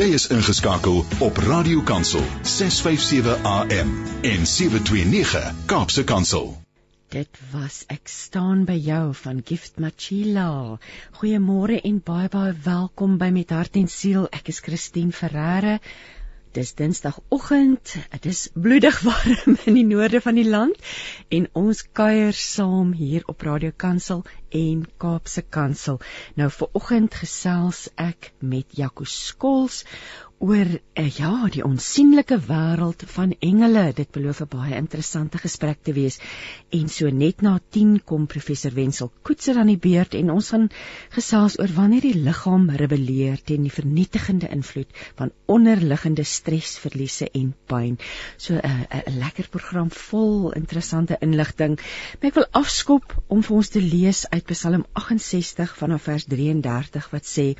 Jy is ingeskakel op Radio Kansel 657 AM en 729 Kaapse Kansel. Dit was ek staan by jou van Gift Machila. Goeiemôre en baie baie welkom by Met Hart en Siel. Ek is Christine Ferreira. Dis Dinsdagoggend. Dit is bloedig warm in die noorde van die land en ons kuier saam hier op Radio Kansel en Kaapse Kansel. Nou vir oggend gesels ek met Jaco Skols oor uh, ja, die onsigbare wêreld van engele. Dit beloof 'n baie interessante gesprek te wees. En so net na 10 kom professor Wenzel Koetser aan die beurt en ons gaan gesels oor wanneer die liggaam rebelleer teen die vernietigende invloed van onderliggende stresverliese en pyn. So 'n uh, 'n lekker program vol interessante inligting. Maar ek wil afskop om vir ons te lees uit Psalm 68 vanaf vers 33 wat sê: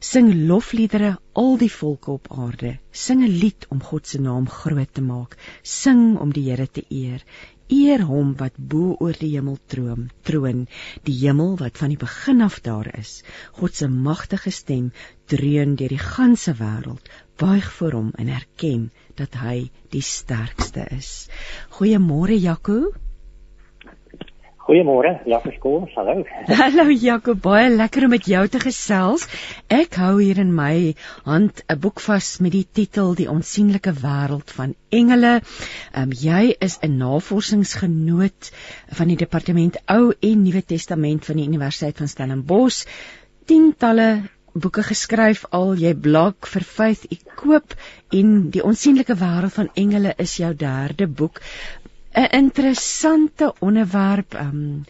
Sing lofliedere al die volke op aarde, sing 'n lied om God se naam groot te maak, sing om die Here te eer. Eer hom wat bo oor die hemel troon, troon, die hemel wat van die begin af daar is. God se magtige stem dreun deur die ganse wêreld. Buig voor hom en erken dat hy die sterkste is. Goeiemôre Jaco. Goeiemôre, Jakob Skool. Hallo. Hallo Jakob, baie lekker om met jou te gesels. Ek hou hier in my hand 'n boek vas met die titel Die onsigbare wêreld van engele. Ehm um, jy is 'n navorsingsgenoot van die departement Ou en Nuwe Testament van die Universiteit van Stellenbosch. Tientalle boeke geskryf al jy blok vir faith ek koop en die onsigbare wêreld van engele is jou derde boek 'n interessante onderwerp. Um,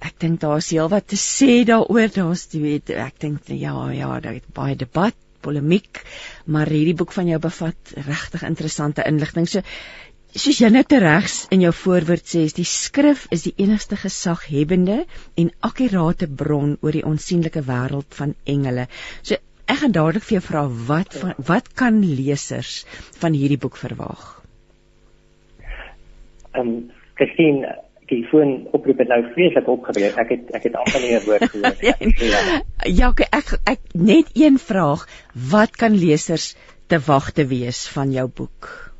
ek dink daar's heelwat te sê daaroor. Daar's jy weet, ek dink ja, ja, daar is baie debat, polemiek, maar hierdie boek van jou bevat regtig interessante inligting. So soos jy net regs in jou voorwoord sê, is die skrif is die enigste gesaghebende en akkurate bron oor die onsigbare wêreld van engele. So ek gaan dadelik vir jou vra wat wat kan lesers van hierdie boek verwag? Ehm um, Christine die foon oproep het nou vreeslik opgebreek. Ek het ek het amper nie 'n woord gehoor nie. ja. Ja, okay, ek ek net een vraag. Wat kan lesers te wagte wees van jou boek?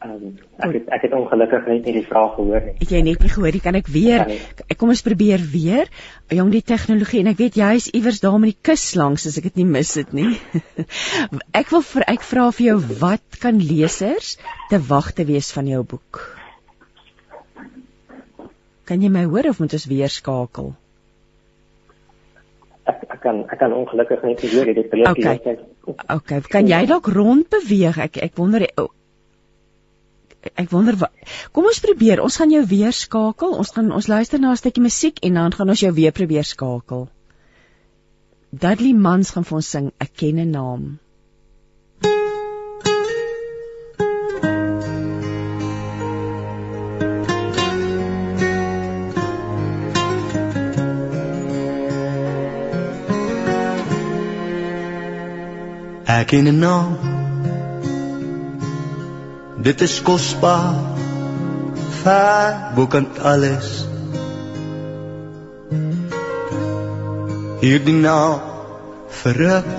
Um, ek het, ek het ongelukkig net nie die vraag gehoor nie. Het jy net nie gehoor nie? Kan ek weer ek kom ons probeer weer. Jong die tegnologie en ek weet jy is iewers daar met die kus langs as ek dit nie mis dit nie. ek wil vir ek vra vir jou wat kan lesers te wag te wees van jou boek? Kan jy my hoor of moet ons weer skakel? Ek, ek kan ek kan ongelukkig net hoor dit breek okay. okay, kan jy dalk rond beweeg? Ek ek wonder oh, ek wonder wat kom ons probeer ons gaan jou weer skakel. Ons gaan ons luister na 'n stukkie musiek en dan gaan ons jou weer probeer skakel. Dudley Mans gaan vir ons sing 'n kenne naam. Ek ken 'n naam Dit is kosbaar ver bokant alles. Hierdie naam verruk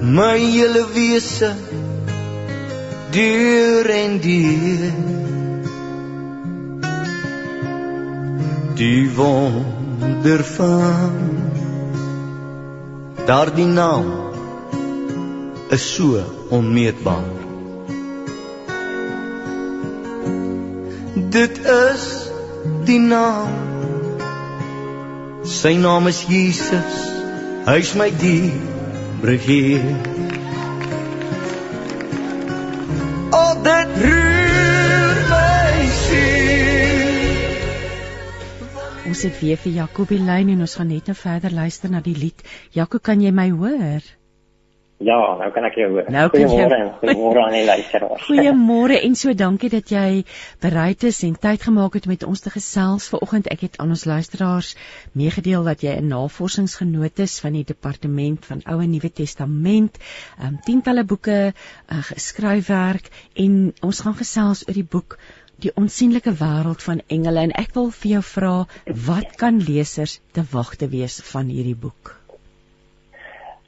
my hele wese. Deur en deur Die wonder van daardie naam is so onmeetbaar is die naam. Sy naam is Jesus. Hy's my die breheer o dit rühr my siel. Ons het weer vir Jakobie lyn en ons gaan net nou verder luister na die lied. Jakob kan jy my hoor Ja, nou kan ek jou hoor. Nou goeiemôre, goeiemôre aan die luisteraars. Goeiemôre en so dankie dat jy bereid is en tyd gemaak het met ons te gesels vanoggend. Ek het aan ons luisteraars meegedeel dat jy 'n navorsingsgenoot is van die departement van Ou en Nuwe Testament, um tientalle boeke uh, geskryf werk en ons gaan gesels oor die boek Die onsigbare wêreld van engele en ek wil vir jou vra wat kan lesers te wag te wees van hierdie boek?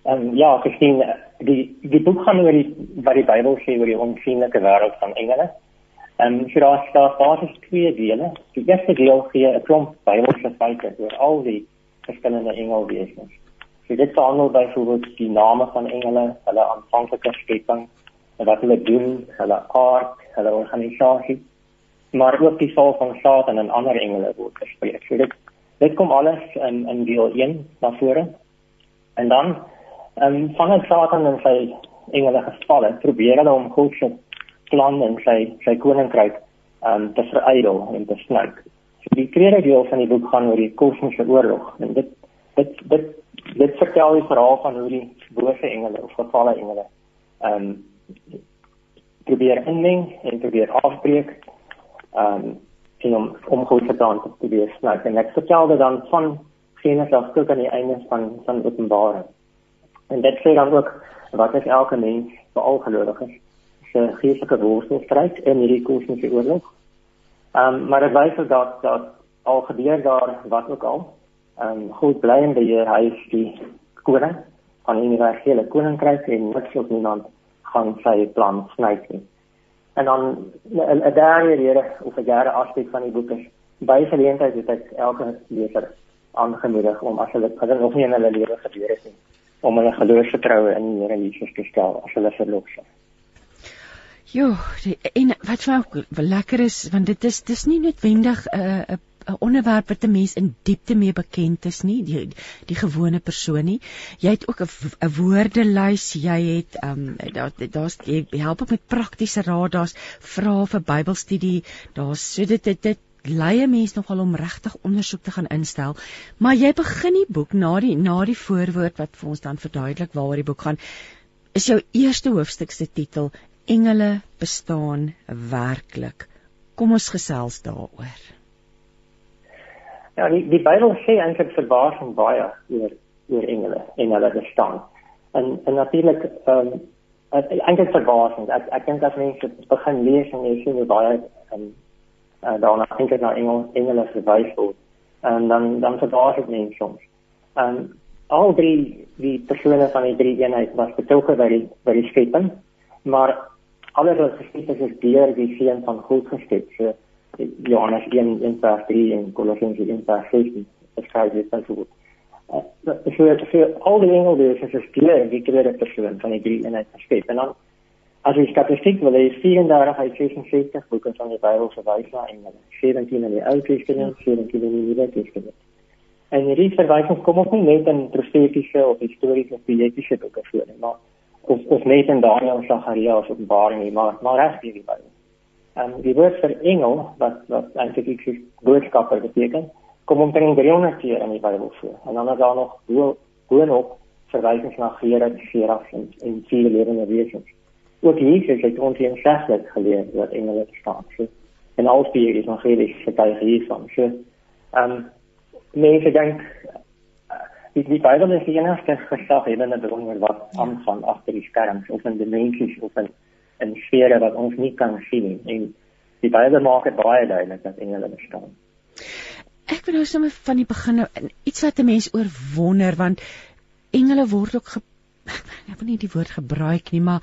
Ehm um, ja, gesien die die boek gaan oor die wat die Bybel sê oor die onsigbare wêreld van engele. Ehm um, so daar staan basies twee dele. Die eerste deel gee 'n klomp Bybelse feite oor al die verskillende engelwesens. So dit handel byvoorbeeld die name van engele, hulle aanvanklike skepping, wat hulle doen, hulle aard, hulle organisasie, maar ook die val van Satan en ander engele word bespreek. So dit dit kom alles in in deel 1 na vore. En dan ehm um, van Satan en sy engele gevalle, probeer hulle om God se plan en sy sy koninkryk ehm um, te verydel en te snyk. So die tweede deel van die boek gaan oor die kosmiese oorlog. En dit dit dit dit vertel die verhaal van hoe die bose engele of gevalle engele ehm um, probeer inmeng en probeer afbreek ehm um, en om om goed te doen te wees nou en ek vertel dit dan van Genesis tot aan die einde van van Openbaring en dit sê dan ook wat is elke mens veral gelowiges se geestelike worstelstryd in hierdie kosmiese oorlog ehm um, maar dit wys dat dat al gebeur daar wat ook al um, God bly in beheer, hy is die koning van die universele koninkryk en niks of niemand gaan sy plan snyk nie. En dan 'n derde rede of 'n derde aspek van die boek is by geleentheid het ek elke leser aangemoedig om as hulle hulle nog nie in hulle lewe gebeur het nie om hulle geloofsvertroue in die Here Jesus te stel as hulle verlos is. Jo, en wat vir my lekker is want dit is dis nie noodwendig 'n uh, 'n 'n onderwerp wat 'n mens in diepte mee bekend is nie, die die gewone persoon nie. Jy het ook 'n woordelys, jy het ehm um, daar daar's jy help ook met praktiese raad, daar's vrae vir Bybelstudie, daar's so dit dit, dit lei 'n mens nogal om regtig ondersoek te gaan instel. Maar jy begin die boek na die na die voorwoord wat vir ons dan verduidelik waaroor die boek gaan. Is jou eerste hoofstuk se titel Engele bestaan werklik. Kom ons gesels daaroor. Ja, die die Bybel sê eintlik verbasing baie oor oor engele en hulle bestaan. En en natuurlik ehm um, eintlik verbasing. Ek ek dink as mense begin lees en jy sien hoe baie ehm um, uh, daarna dink ek na engele engele verwys word. En dan dan verbaas dit mense soms. Um, al drie die persone van die drie eenheid was betrokke by die by die skepping, maar alles wat geskep is, is deur die seun van God geskep. So Johannes 1 in vers 3 en Kolossense 1 vers 16 beskryf dit dan so. Uh, so so al die engelwese is geleer die tweede persoon van die drie eenheid geskep en dan as jy statistiek wil hê 34 uit 66 boeke van die Bybel verwys na engele 17 in die Ou Testament 17 in die Nuwe Testament. En hierdie verwysings kom ook nie net in profetiese of historiese of poëtiese boeke voor nie maar of of net in Daniël, Sagaria of Openbaring nie maar maar reg in die Bybel. Um, die woord vir engel wat wat eintlik iets boodskapper beteken kom omtrent 300 keer in die Bybel voor. En dan is daar nog boonop verwysings na Gerard, Seraf en en vier lewende wesens ook Jesus het ons in seslik geleer wat engele bestaan so en al die evangelies vertel hiervan so ehm um, mense dink die die Bybel is die enigste gesag in 'n bron wat aanvang agter die skerms of in dimensies of in in sfere wat ons nie kan sien nie. En die Bybel maak dit baie duidelik dat engele bestaan. Ek wil nou sommer van die begin iets wat 'n mens oor wonder want engele word ook ge, ek wil nie die woord gebruik nie, maar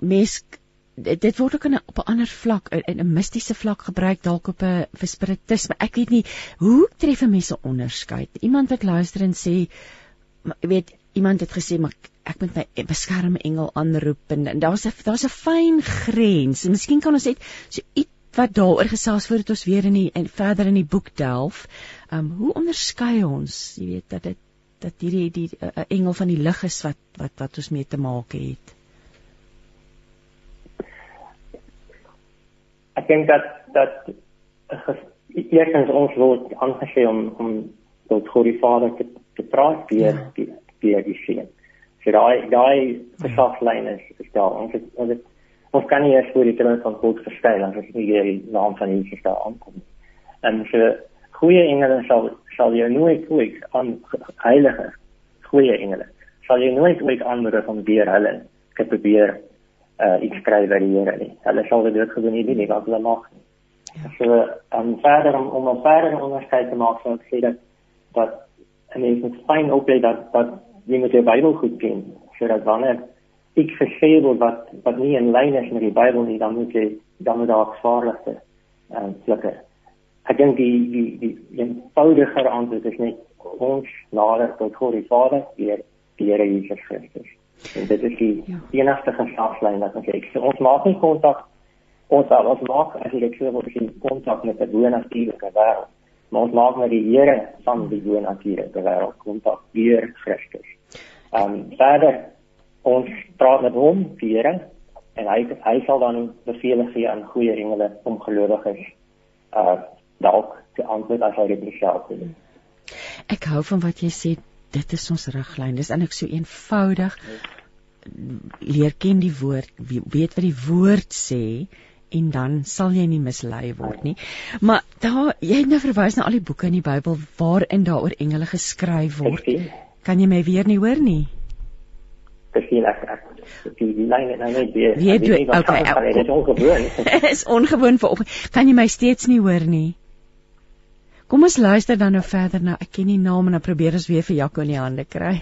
mens dit, dit word ook in 'n op 'n ander vlak in 'n mistiese vlak gebruik dalk op 'n vir spiritisme. Ek weet nie hoe tref mense onderskeid. Iemand wat luister en sê weet iemand het gesê maar ek moet my beskerm engel aanroep en, en daar's 'n daar's 'n fyn grens. En miskien kan ons net so iets wat daaroor gesels voordat ons weer in die en verder in die boek delf. Ehm um, hoe onderskei ons, jy weet dat dit dat hierdie die 'n uh, engel van die lig is wat wat wat ons mee te maak het. Ek dink dat dat eerstens ons word aangesê om om tot God die Vader te te praat deur ja. die deur die seun. So daai daai geslagslyn is is daar. Ons het, ons het, ons kan nie eers voor die troon van God verskyn as ons nie die naam van Jesus daar aankom. En so goeie engele sal sal jy nooit ooit aan heilige goeie engele sal jy nooit ooit aanmoedig om deur hulle te probeer uh iets skryf by die Here nie. Hulle sal dit ook gewoon nie doen nie, want hulle mag nie. Ja. So um, verder om om 'n verder onderskeid te maak, sou ek sê dat dat en mens moet fyn oplet dat dat jy moet jou Bybel goed ken sodat wanneer ek gesê word wat wat nie in lyn is met die Bybel nie, dan moet jy dan moet daar gevaarlikste ehm uh, flikker. Ek dink die die die eenvoudiger antwoord is net ons nader tot God die Vader deur die Here Jesus Christus. En dit is die ja. enigste geslagslyn wat ons het. So ons maak nie kontak ons al ons maak jy sê wat jy kontak met 'n bonatuurlike wêreld. Maar ons maak met die Here van die bonatuurlike wêreld kontak deur Christus. Ehm um, verder ons praat met hom, die Here, en hy hy sal dan beveel gee aan goeie engele om gelowiges uh dalk te antwoord as hy dit self doen. Ek hou van wat jy sê, dit is ons riglyn. Dis eintlik so eenvoudig. Leer ken die woord, weet wat die woord sê en dan sal jy nie mislei word nie. Maar daar jy het nou verwys na al die boeke in die Bybel waarin daaroor engele geskryf word. Kan jy my weer nie hoor nie? Dis nie lekker. Die lyn het nou net weer. Weet jy, okay, dit is ongewoon. is ongewoon vir op. Kan jy my steeds nie hoor nie? Kom ons luister dan nou verder na ek ken nie naam en dan probeer ons weer vir Jaco in die hande kry.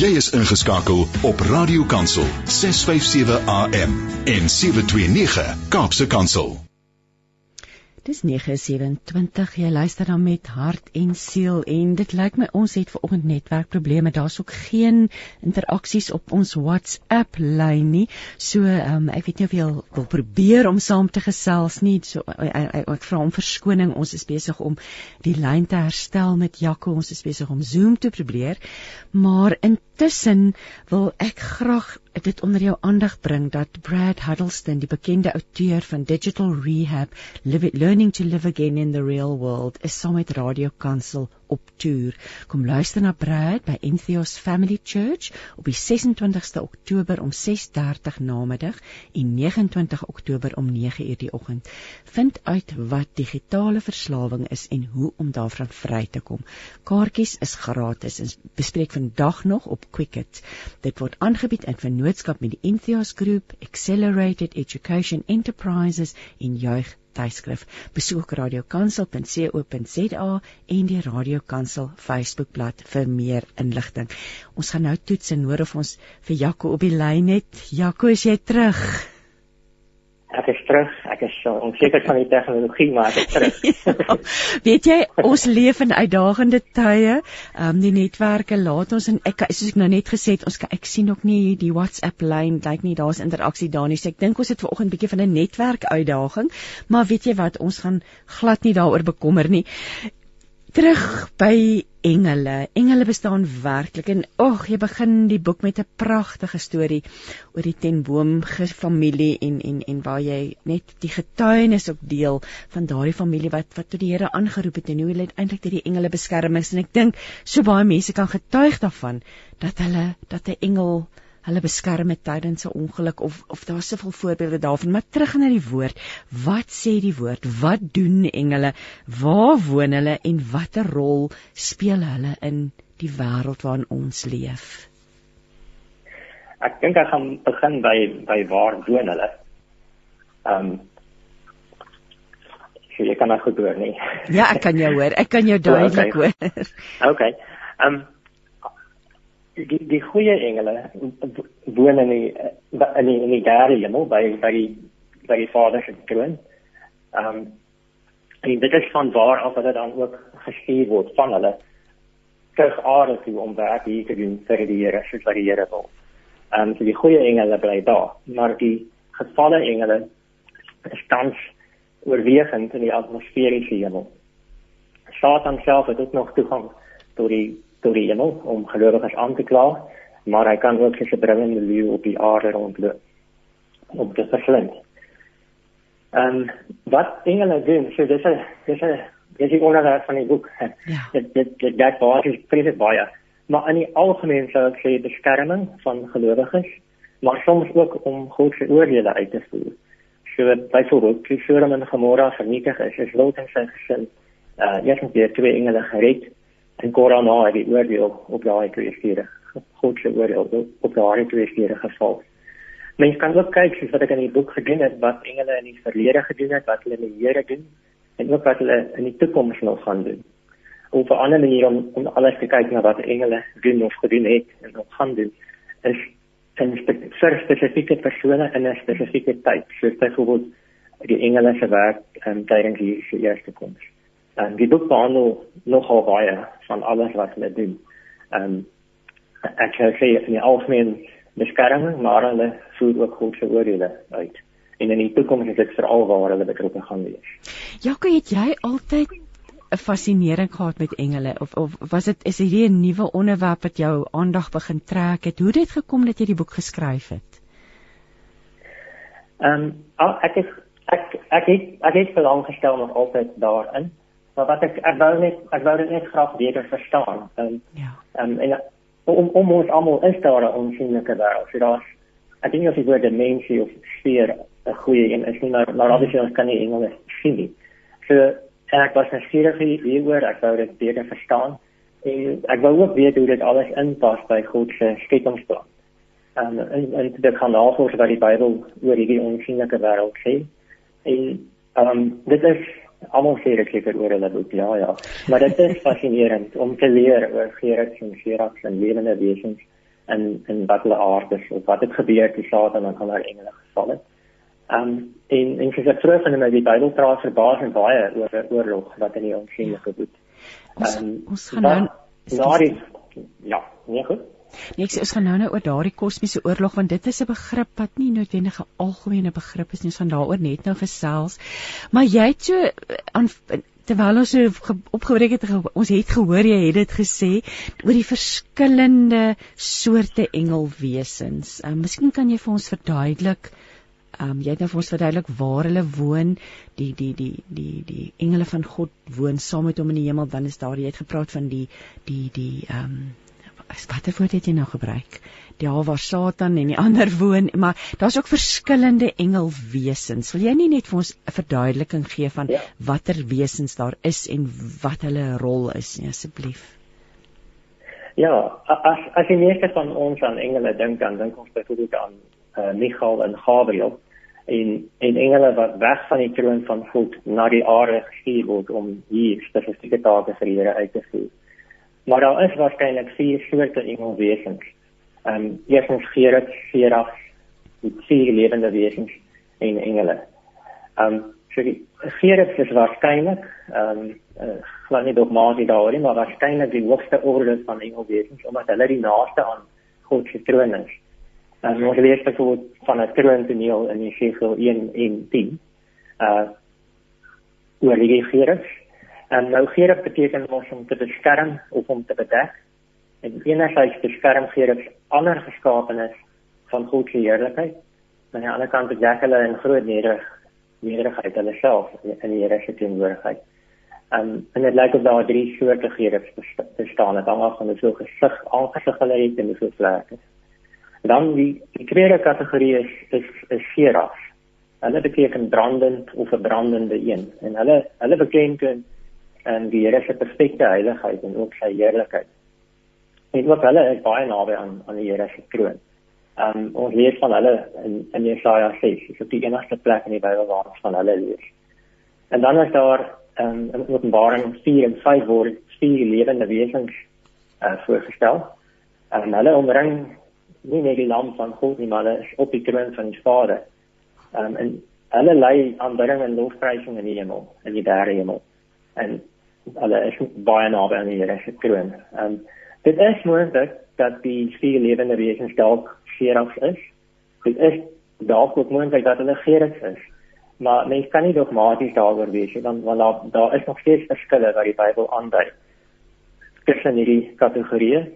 Jy is ingeskakel op Radio Kansel 657 AM en 729 Kaapse Kansel. Dis 9:27. Jy luister dan met hart en siel en dit lyk my ons het vanoggend netwerkprobleme. Daar's ook geen interaksies op ons WhatsApp lyn nie. So, um, ek weet nie of jy wil probeer om saam te gesels nie. So ek, ek, ek vra om verskoning. Ons is besig om die lyn te herstel met Jaco. Ons is besig om Zoom te probeer. Maar intussen wil ek graag dit onder jou aandag bring dat Brad Huddleston, die bekende outeur van Digital Rehab, Live, Learning to Live Again in the Real World, is saam met Radio Kansel op toer. Kom luister na Brad by Entheos Family Church op die 26ste Oktober om 6:30 namiddag en 29 Oktober om 9:00 die oggend. Vind uit wat digitale verslawing is en hoe om daarvan vry te kom. Kaartjies is gratis en bespreek vandag nog op Quicket. Dit word aangebied in vennootskap met die Entheos Groep, Accelerated Education Enterprises en Juig tydskrif. Besoek radiokansel.co.za en die Radio Kansel Facebookblad vir meer inligting. Ons gaan nou toets en hoor of ons vir Jaco op die lyn het. Jaco, is jy terug? Ek is terug. Ek is so onseker van die tegnologie, maar ek is terug. ja, weet jy, ons leef in uitdagende tye. Ehm um, die netwerke laat ons en ek soos ek nou net gesê het, ons ek sien ook nie die WhatsApp lyn, lyk nie daar's interaksie daar nie. So ek dink ons het vanoggend 'n bietjie van 'n netwerk uitdaging, maar weet jy wat, ons gaan glad nie daaroor bekommer nie terug by engele. Engele bestaan werklik en ag, jy begin die boek met 'n pragtige storie oor die Tenboom familie en en en waar jy net die getuienis ook deel van daardie familie wat wat tot die Here aangeroep het en hoe hulle eintlik deur die engele beskerm is en ek dink so baie mense kan getuig daarvan dat hulle dat 'n engel hulle beskerm het tydens 'n ongeluk of of daar's soveel voorbeelde daarvan maar terug na die woord. Wat sê die woord? Wat doen engele? Waar woon hulle en watter rol speel hulle in die wêreld waarin ons leef? Ek dink ek gaan begin by by waar woon hulle. Ehm um, jy kan maar goed hoor nie. Ja ek kan jou hoor. Ek kan jou duidelik hoor. Okay. Ehm um, die die goeie engele woon in die in die in die derde hemel by by die by die Vader se troon. Ehm um, en dit is van waar af dat dan ook gestuur word van hulle terug aarde toe om werk hier te doen vir die Here soos wat die Here wil. Ehm um, so die goeie engele bly daar, maar die gefalle engele staan oorwegend in die atmosferiese hemel. Satan self het ook nog toegang tot die tot die hemel om gelowiges aan te kla, maar hy kan ook sy brullende leeu op die aarde rondloop om te verslind. En wat engele doen, so dis 'n dis 'n dis die onderwerp van die boek. Ja. Dit dit dit dit baie is presies baie. Maar in die algemeen sou ek sê beskerming van gelowiges, maar soms ook om God se oordeele uit te voer. So byvoorbeeld, toe Sodom en Gomorra vernietig is, is Lot en sy gesin uh eers met die twee engele gered en Korana nou het die oordeel op daai twee stede God se oordeel op daai twee stede geval. Mens kan ook kyk soos wat ek in die boek gedoen het wat engele in die verlede gedoen het, wat hulle in die Here doen en ook wat hulle in die toekoms nog gaan doen. of 'n ander manier om om alles te kyk na wat engele doen of gedoen het en wat gaan doen is in vir spesifieke persone in 'n spesifieke tyd soos byvoorbeeld die engele se werk um, tydens die eerste koms. En die boek behandel nogal baie van alles wat hulle doen. Ehm um, ek sê in die algemeen beskerming, maar hulle voer ook God se oordeele uit. En in die toekoms is dit veral waar hulle betrokke gaan wees. Jaco, het jy altyd 'n fascinering gehad met engele of of was dit is hierdie 'n nuwe onderwerp wat jou aandag begin trek het? Hoe het dit gekom dat jy die boek geskryf het? Ehm um, ek het ek ek het ek het belang gestel nog altyd daarin. Maar wat ek ek wou net ek wou dit net graag beter verstaan. Ehm um, ja. Ehm um, en om om ons almal is daar 'n onsigbare wêreld. So daar's ek dink as jy word 'n mensie of sfeer 'n goeie een is nie maar maar obviously ons kan nie engele sien nie. So en ek was nuuskierig hieroor, ek wou dit beter verstaan en ek wou ook weet hoe dit alles inpas by God se skepingsplan. Um, en en dit kan navorsing wat die Bybel oor hierdie onsigbare wêreld sê. En um, dit is almal sê dit seker oor hulle boek, ja ja. Maar dit is fascinerend om te leer oor Gerard en Gerard en lewende wesens en en wat hulle aard is of wat het gebeur toe Satan aan hulle engele geval het. Um en en soos ek vroeër genoem het, die Bybel praat verbaas en baie oor 'n oorlog wat in die onsigbare goed. Um ons gaan nou daardie ja, nee goed. Nee, ek sê ons gaan nou nou oor daardie kosmiese oorlog want dit is 'n begrip wat nie noodwendig 'n algemene begrip is nie. Ons gaan daaroor net nou gesels. Maar jy het so aan terwyl ons so opgebreek het ons het gehoor jy het dit gesê oor die verskillende soorte engelwesens. Uh, miskien kan jy vir ons verduidelik Ehm um, jy het nou vir ons verduidelik waar hulle woon, die die die die die engele van God woon saam met hom in die hemel, dan is daar jy het gepraat van die die die ehm um, watter woord het jy nou gebruik? Die daar waar Satan en die ander woon, maar daar's ook verskillende engelwesens. Wil jy nie net vir ons 'n verduideliking gee van ja. watter wesens daar is en wat hulle rol is nie asseblief? Ja, as as jy net van ons aan engele dink, dan dink ons byvoorbeeld aan uh, Michael en Gabriel en en engele wat weg van die troon van God na die aarde gestuur word om hier spesifieke take vir die Here uit te voer. Maar daar is waarskynlik vier soorte engelwesens. Ehm um, eerstens Gerard, Seraf, die vier lewende wesens en engele. Ehm um, so die Gerard is waarskynlik ehm um, uh, glad nie dogmaties daaroor nie, maar waarskynlik die hoogste orde van engelwesens omdat hulle die naaste aan God se troon is. En ons lees byvoorbeeld van 'n troontoneel in Jesaja 1 en 10. Uh oor die Gerus. En nou Gerus beteken mos om te beskerm of om te bedek. En enerzijds beskerm Gerus ander geskaapenes van God se heerlikheid. Maar aan die ander kant bedek hulle in groot nederig nederigheid hulle self in die Here se teenwoordigheid. Um, en dit lyk of daar drie soorte Gerus bestaan. Dit hang af van hoe gesig aangesig hulle het en hoe so vlerke. Dan die, die tweede kategorie is is is seraf. Hulle beteken brandend of 'n brandende een en hulle hulle beklemtoon en die Here se perfekte heiligheid en ook sy heerlikheid. En ook hulle is baie naby aan aan die Here se troon. Um ons lees van hulle in in Jesaja 6, dis op die enigste plek in die Bybel waar ons van hulle lees. En dan is daar um in Openbaring 4 en 5 word vier lewende wesens uh voorgestel. En hulle omring nie net die lam van God nie, maar hulle is op die troon van die Vader. Um, en hulle lei aanbidding en lofprysing in die hemel, in die derde hemel. En hulle is baie naby aan die Here se troon. Um, dit is moontlik dat die vier lewende wesens dalk serafs is. Dit is dalk ook moontlik dat hulle gerus is. Maar mens kan nie dogmaties daaroor wees nie, want want daar daar is nog steeds verskille wat die Bybel aandui. Tussen hierdie kategorieë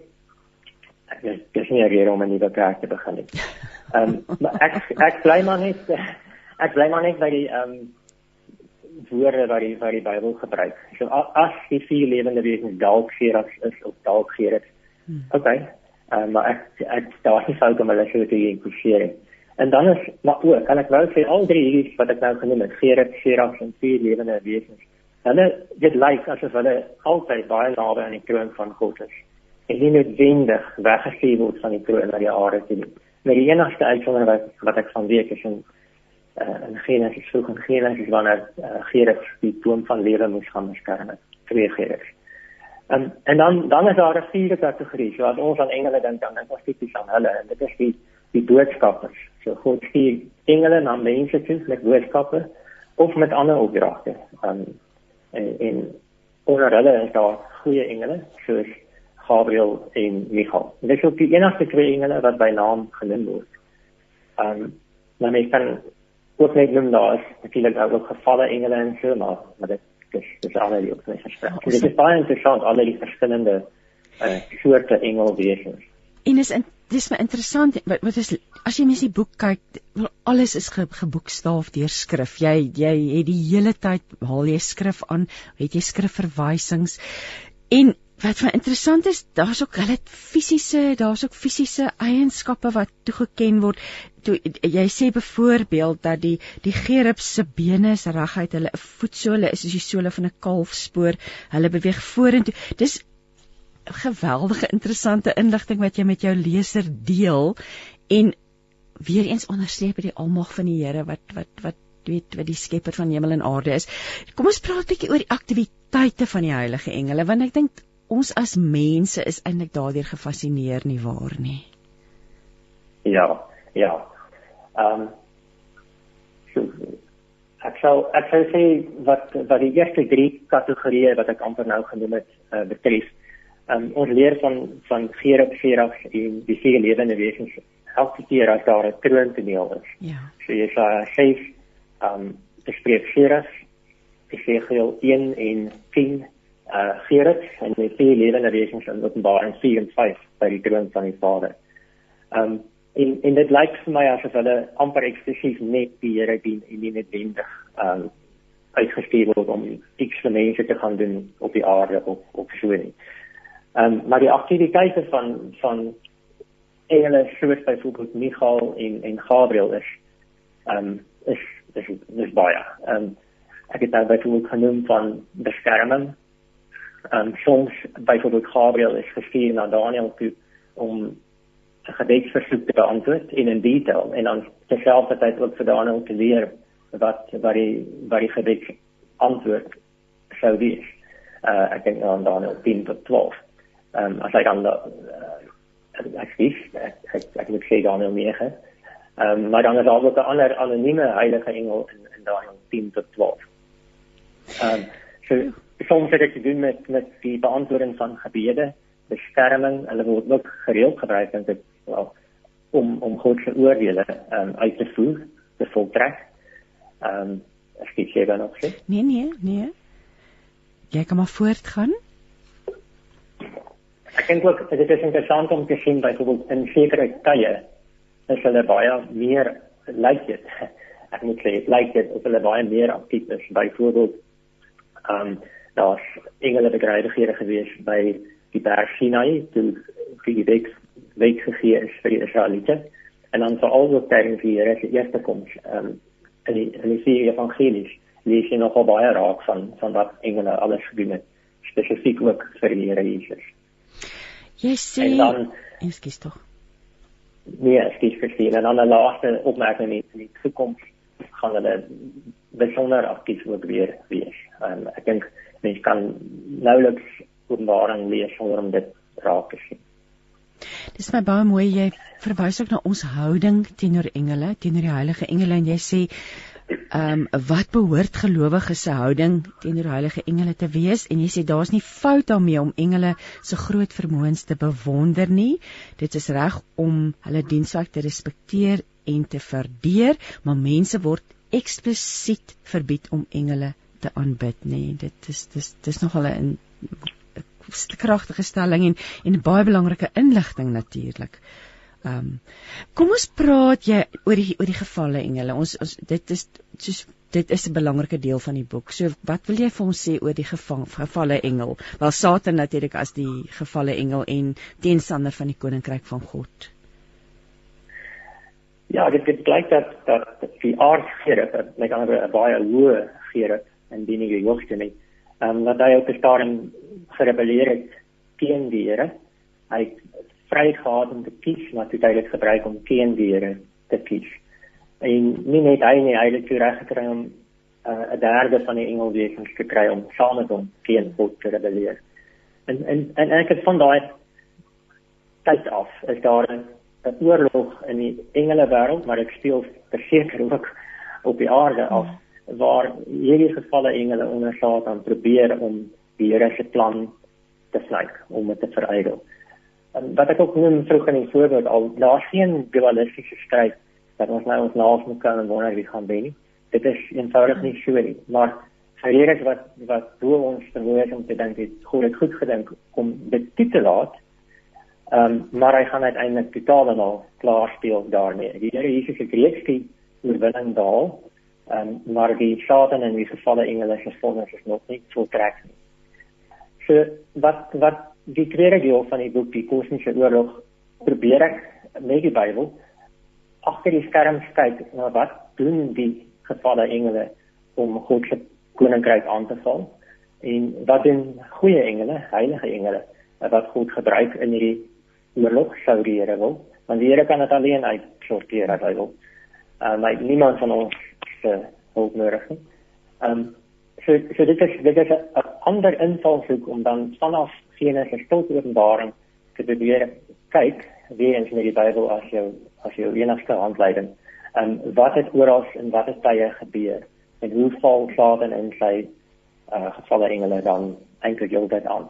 dis dis nie rede om 'n nuwe kerk te begin nie. Ehm um, ek ek bly maar net ek bly maar net by die ehm um, woorde wat die wat die Bybel gebruik. So as die vier lewende wesens dalk Gerard is of dalk Gerard. Hmm. Okay. Ehm um, maar ek ek daar is fout om hulle so te inkludeer. En dan is maar ook, kan ek wou sê al drie hierdie wat ek nou genoem het, Gerard, Gerard en vier lewende wesens. Hulle dit lyk asof hulle altyd baie naby aan die troon van God is en nie noodwendig weggestuur word van die troon na die aarde toe nie. Maar die enigste uitsondering wat, wat ek van weet is in uh, in Genesis vroeg in Genesis wanneer uh, Gerard die boom van lewe moes gaan beskerm het. Twee Gerard. En en dan dan is daar 'n vierde kategorie. So as ons aan engele dink dan dink ons tipies aan hulle en dit is die die boodskappers. So God stuur engele na mense toe met boodskappe of met ander opdragte. Um, en en onder hulle is daar goeie engele soos Gabriël en Michael. Dit is ook die enigste twee engele wat by naam genoem word. Um nou mens kan ook net noem daar is natuurlik ook gevalle engele en so maar maar dit dis dis al die ook nie verstaan. Dit is baie interessant al die verskillende uh soorte engelwesens. En is in dis my interessant wat, wat is as jy mens die boek kyk alles is ge, geboekstaaf deur skrif jy jy het die hele tyd haal jy skrif aan het jy skrifverwysings en wat vir interessant is daar's ook hulle fisiese daar's ook fisiese eienskappe wat toegeken word. Toe jy sê byvoorbeeld dat die die gerub se bene is reguit hulle voetsole is soos die sole van 'n kalfspoor. Hulle beweeg vorentoe. Dis geweldige interessante inligting wat jy met jou leser deel. En weer eens onderstreep die almag van die Here wat wat wat weet wat die skepper van hemel en aarde is. Kom ons praat 'n bietjie oor die aktiwiteite van die heilige engele want ek dink ons as mense is eintlik daardeur gefassineer nie waar nie. Ja, ja. Ehm um, so ek sou ek sou sê wat wat die eerste drie kategorieë wat ek amper nou genoem het uh, betref um, ons leer van van Gerard Gerard en die vier lewende wesens elke keer as daar 'n troontoneel is. Ja. So jy sê sê ehm um, bespreek Gerard Ezekiel 1 en 10 uh Gerard en die vier lewende wesens in Openbaring 4 en 5 by die troon van die Vader. Ehm um, en en dit lyk vir my asof hulle amper eksklusief net die Here dien en nie net wendig ehm um, uitgestuur word om iets vir mense te gaan doen op die aarde of of so nie. Ehm um, maar die aktiwiteite van van engele soos byvoorbeeld Michael en en Gabriel is ehm um, is is is baie. Ehm um, ek het daar byvoorbeeld genoem van beskerming. Ehm um, soms byvoorbeeld Gabriel is gestuur na Daniel toe om 'n gebedsversoek te beantwoord in 'n detail en dan terselfdertyd ook vir Daniel te leer wat wat die wat die gebed antwoord sou wees. Uh ek dink aan Daniel 10 tot 12 ehm um, as hy dan uh, ek skief ek ek, ek moet sê Daniel 9. Ehm um, maar dan is daar ook 'n ander anonieme heilige engel in in Daniel 10 tot 12. Ehm um, so soms het ek te doen met met die beantwoording van gebede, beskerming, hulle word ook gereeld gebruik en dit wel om om God se oordeele ehm um, uit te voer, te voltrek. Ehm um, ek jy dan nog sê? Nee nee, nee. Jy kan maar voortgaan ek dink ook dit is interessant om te sien byvoorbeeld in sekere tye is hulle baie meer lyk dit ek moet sê lyk dit of hulle baie meer aktief is byvoorbeeld ehm um, daar's engele bedrywighede gewees by die berg Sinai toe die week week gegee is vir die Israeliete en dan vir al die tydens die Here se eerste koms ehm um, en die en die vier evangelies lees jy nogal baie raak van van wat engele alles gedoen het spesifiek ook vir die Here Jesus Jy sê dan ekskuus tog. Nee, ekskuus vir sien en dan 'n laaste opmerking in die toekoms gaan hulle besonder aktief ook weer wees. Um, ek dink mens kan nouliks openbaring lees sonder om dit raak te sien. Dis my baie mooi jy verwys ook na ons houding teenoor engele, teenoor die heilige engele en jy sê ehm um, wat behoort gelowiges se houding teenoor heilige engele te wees en jy sê daar's nie fout daarmee om engele se groot vermoëns te bewonder nie dit is reg om hulle dienswerk te respekteer en te waardeer maar mense word eksplisiet verbied om engele te aanbid nê dit is dis dis nog al 'n kragtige stelling en en baie belangrike inligting natuurlik Ehm um, kom ons praat jy oor die oor die gevalle engele. Ons ons dit is soos dit is 'n belangrike deel van die boek. So wat wil jy vir ons sê oor die gevang, gevalle engel? Wel Satan natuurlik as die gevalle engel en teenstander van die koninkryk van God. Ja, dit blyk dat dat die aardgere, met ander 'n baie hoë en die nie hoogste nie. Ehm dat hy op die stadium gerebelleer het teen die Here. Hy vryheid gehad om te kies, maar toe hy dit gebruik om teen die Here te kies. En nie net hy nie, hy het reg gekry om uh, 'n uh, derde van die engelwesens te kry om saam met hom teen God te rebelleer. En en en ek het van daai tyd af is daar 'n oorlog in die engele wêreld, maar ek speel verseker ook op die aarde af waar hierdie gevalle engele onder Satan probeer om die Here se plan te sluit, om dit te verydel. En wat ek ook noem vroeg in die voorbeeld al, daar's geen dualistiese stryd dat ons nou ons naas moet kan en wonder wie gaan wen. Dit is eenvoudig nie so nie, maar vir hierdie wat wat bo ons vermoë om te dink het God het goed gedink om dit toe te laat. Ehm um, maar hy gaan uiteindelik totaal en al klaar speel daarmee. Die Here Jesus het reeds die oorwinning daal. Ehm um, maar die Satan en die gevalle engele vonnis is nog nie voltrek nie. So wat wat die tweede deel van die boek die kosmiese oorlog probeer ek met die Bybel agter die skerms kyk na wat doen die gevalle engele om God se koninkryk aan te val en wat doen goeie engele, heilige engele wat God gebruik in hierdie oorlog sou die Here wil want die Here kan dit alleen uitsorteer as hy wil. Uh, maar niemand van ons se hulp nodig. Ehm um, so so dit is dit is 'n ander invalshoek om dan vanaf Genesis tot Openbaring te probeer kyk weer eens met die Bybel as jou as jou enigste handleiding. En wat het oral in watter tye gebeur en hoe val Satan in sy uh gevalle engele dan eintlik jou dit aan.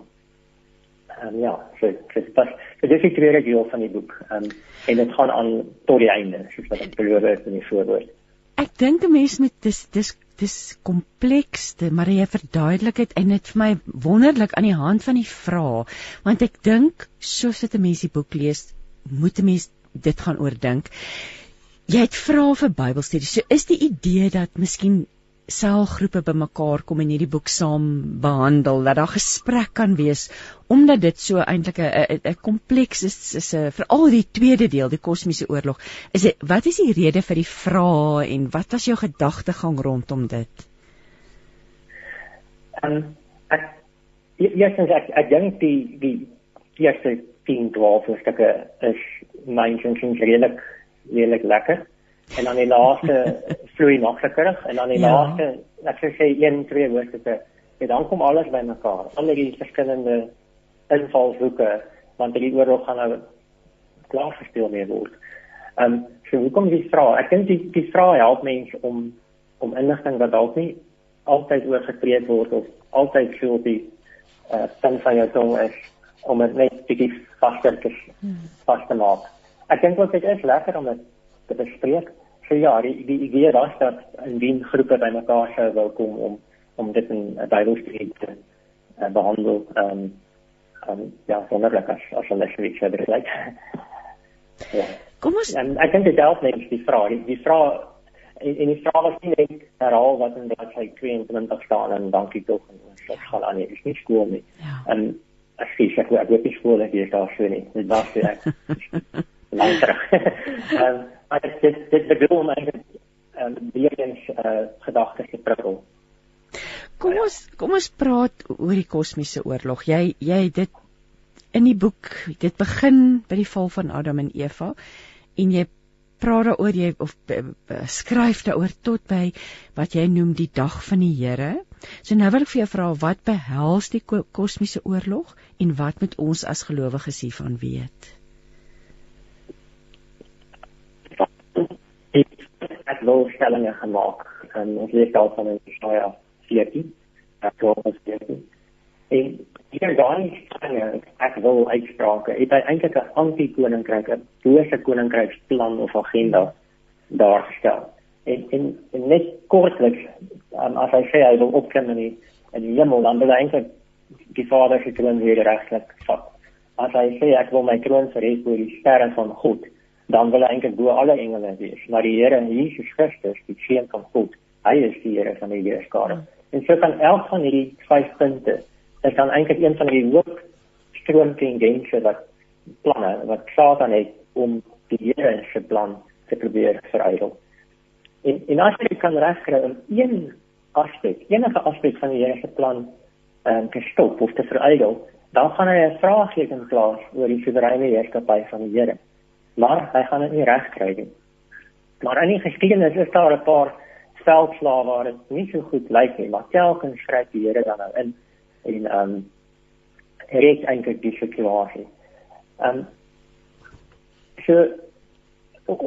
En ja, so dis pas so dis die tweede deel van die boek. Um, en dit gaan aan tot die einde, soos wat ek beloof het in die voorwoord. Ek dink 'n mens met dis dis dis komplekste, maar jy verduidelik dit en dit vir my wonderlik aan die hand van die vrae, want ek dink soos dit 'n mens die boek lees, moet 'n mens dit gaan oordink. Jy het vra vir Bybelstudie. So is die idee dat miskien selgroepe bymekaar kom en hierdie boek saam behandel, dat daar gesprek kan wees omdat dit so eintlik 'n kompleks is, is 'n veral die tweede deel, die kosmiese oorlog. Is dit wat is die rede vir die vrae en wat was jou gedagtegang rondom dit? Um, ek ja, ek ek, ek dink die die eerste 10 12 stukke is myn insiens redelik redelik lekker. En dan die laaste vloei makliker en dan die ja. laaste ek sou sê 1 2 woorde en dan kom alles bymekaar. Al die verskillende invalshoeke want die oorlog gaan nou klaar gespeel mee word. Ehm um, so hoekom die vraag? Ek dink die die vraag help mense om om inligting wat dalk nie altyd oorgetree word of altyd so op die uh, sin van jou tong is om dit net bietjie vaster te hmm. vas te maak. Ek dink ook dit is lekker om dit te bespreek. So ja, die die idee was dat indien groepe bymekaar sou wil kom om om dit in 'n Bybelstudie te uh, behandel, ehm um, um, ja, wonderlik as as hulle vir iets verder lyk. ja. Kom ons en ek dink dit help net die vraag. Die, die vraag en, en die vraag was nie net herhaal wat in bladsy 22 staan en dankie tog en ons gaan aan nie. Dis nie skool nie. Ja. En ek sê ek ek weet nie skool ek is daar so nie. Dit was ek. Lang terug. Ehm maar dit dit bedoel my ehm weer eens uh gedagtes te prikkel. Kom ons kom ons praat oor die kosmiese oorlog. Jy jy dit in die boek dit begin by die val van Adam en Eva en jy praat daaroor jy of skryf daaroor tot by wat jy noem die dag van die Here. So nou wil ek vir jou vra wat behels die kosmiese oorlog en wat moet ons as gelowiges hiervan weet? Ek wil stellinge gemaak en ons lees al van in Jesaja 14, Jakobus 14. En hier daai stellinge ek wil uitsprake, het hy eintlik 'n anti-koninkryk, 'n bose koninkryksplan of agenda daar gestel en en, en net kortliks um, as hy sê hy wil opklim in die in die hemel dan wil hy eintlik die Vader se troon weer reglik vat. As hy sê ek wil my troon verhef oor die sterre van God, dan wil hy eintlik bo alle engele wees. Maar die Here Jesus Christus, die seun van God, hy is die Here van die heerskare. En so kan elk van hierdie vyf punte, dit kan eintlik een van die hoof stroomtendense wat planne wat Satan het om die Here se plan te probeer verydel. En en as jy kan regkry om een aspek, enige aspek van die Here se plan ehm um, te stop of te verydel, dan gaan hy 'n vraagteken plaas oor die soewereine heerskappy van die Here. Maar hy gaan dit nie regkry nie. Maar in die geskiedenis is daar 'n paar veldslae waar dit nie so goed lyk nie, maar telkens skryf die Here dan nou in en ehm um, red eintlik die situasie. Ehm um, so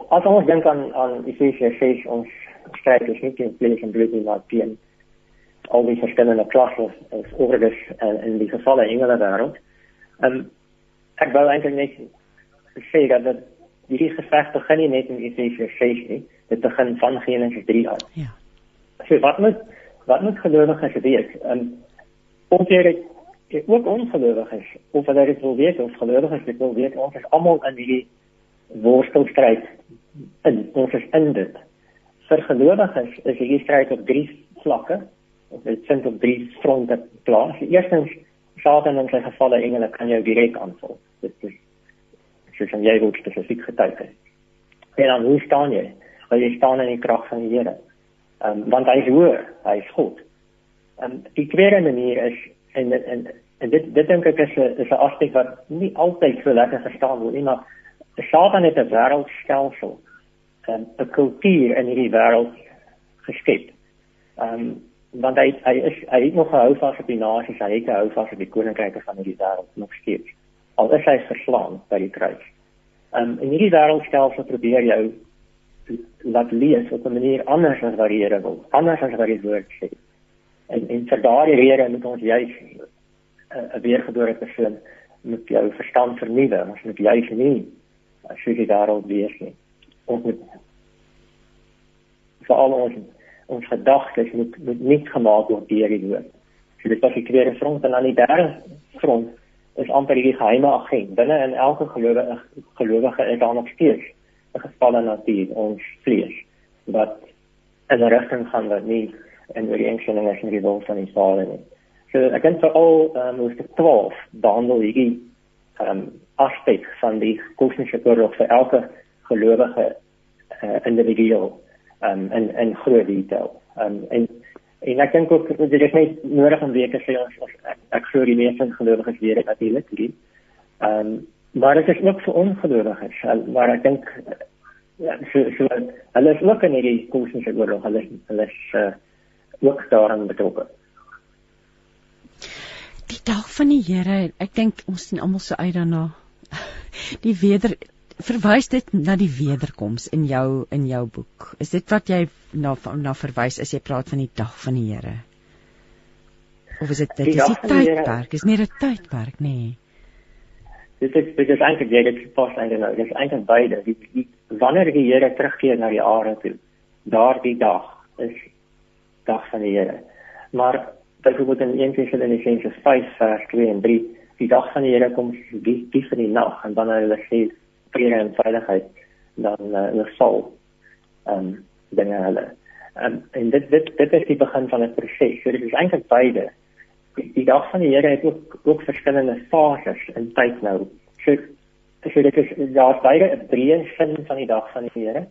as ons dink aan aan Efesiërs 6 ons stryd is nie teen vlees en bloed nie maar teen al die verskillende klasse as oordes en in die gevalle engele wêreld. Ehm um, ek wou eintlik net sê dat dit hierdie geveg begin nie net in Efesiërs 6 nie, dit begin van Genesis 3 af. Ja. So wat moet wat moet gelowiges weet? Ehm um, of jy dit ook ongelowiges of hulle dit wil weet of gelowiges dit wil weet, ons is almal in hierdie worstelstryd in ons is in dit. Vir gelowiges is hierdie stryd op drie vlakke. Dit vind op drie fronte plaas. Eerstens Satan en sy gevalle engele kan jou direk aanval. Dit is soos jy word spesifiek getuig. En dan hoe staan jy? Wil jy staan in die krag van die Here? Ehm um, want hy is hoër, hy is God. Ehm um, die tweede manier is en en, en dit dit dink ek is 'n is 'n aspek wat nie altyd so lekker verstaan word nie, maar Satan het 'n wêreldstelsel, ehm, 'n 'n kultuur in hierdie wêreld geskep. Ehm um, want hy hy is hy het nog gehou vas op die nasies, hy het gehou vas op die koninkryke van hierdie wêreld nog steeds. Al is hy verslaan by die kruis. Ehm um, in hierdie wêreldstelsel probeer jou laat lees op 'n manier anders as wat die Here wil, anders as wat die woord sê. En en vir daardie rede moet ons juis 'n weergebore persoon met jou verstand vernuwe, ons moet juis nie as jy daarop wees nie. Ons moet vir al ons ons gedagtes moet moet nie gemaak word deur die woord. So dit is die tweede front en dan die derde front is amper die geheime agent. Binne in elke gelowige gelowige is daar nog steeds 'n gevalle natuur, ons vlees wat in 'n rigting gaan wat nie in ooreenstemming is met die wil van die Vader nie. So ek dink vir al ehm um, ons 12 behandel hierdie ehm um, aspek van die kosmiese oorlog vir elke gelowige uh, individu um, in in groot detail. Um, en en ek dink ook dit is net nodig om weer te sê ons, ons ek, ek glo die meeste gelowiges weet dit natuurlik. Ehm um, maar dit is ook vir ongelowiges. Maar ek dink ja, so so hulle is ook in hierdie kosmiese oorlog. Hulle hulle is uh, ook daarin betrokke die dag van die Here ek dink ons sien almal so uit daarna die weder verwys dit na die wederkoms in jou in jou boek. Is dit wat jy na na verwys as jy praat van die dag van die Here? Of is dit dit is die tydperk? Is nie 'n tydperk nie. Dit is dit is eintlik jy dit pas eintlik nou. Dit is eintlik beide. Die, die wanneer die Here terugkeer na die aarde toe, daardie dag is dag van die Here. Maar byvoorbeeld in 1 Tessalonisense 5 vers 2 en 3 die dag van die Here kom die die van die nag en dan hulle sê vrede en veiligheid dan uh, sal ehm um, dinge hulle. Um, en dit dit dit is die begin van 'n proses. So dit is eintlik beide. Die, die dag van die Here het ook ook verskillende fases in tyd nou. So so dit is daar beide breë sin van die dag van die Here.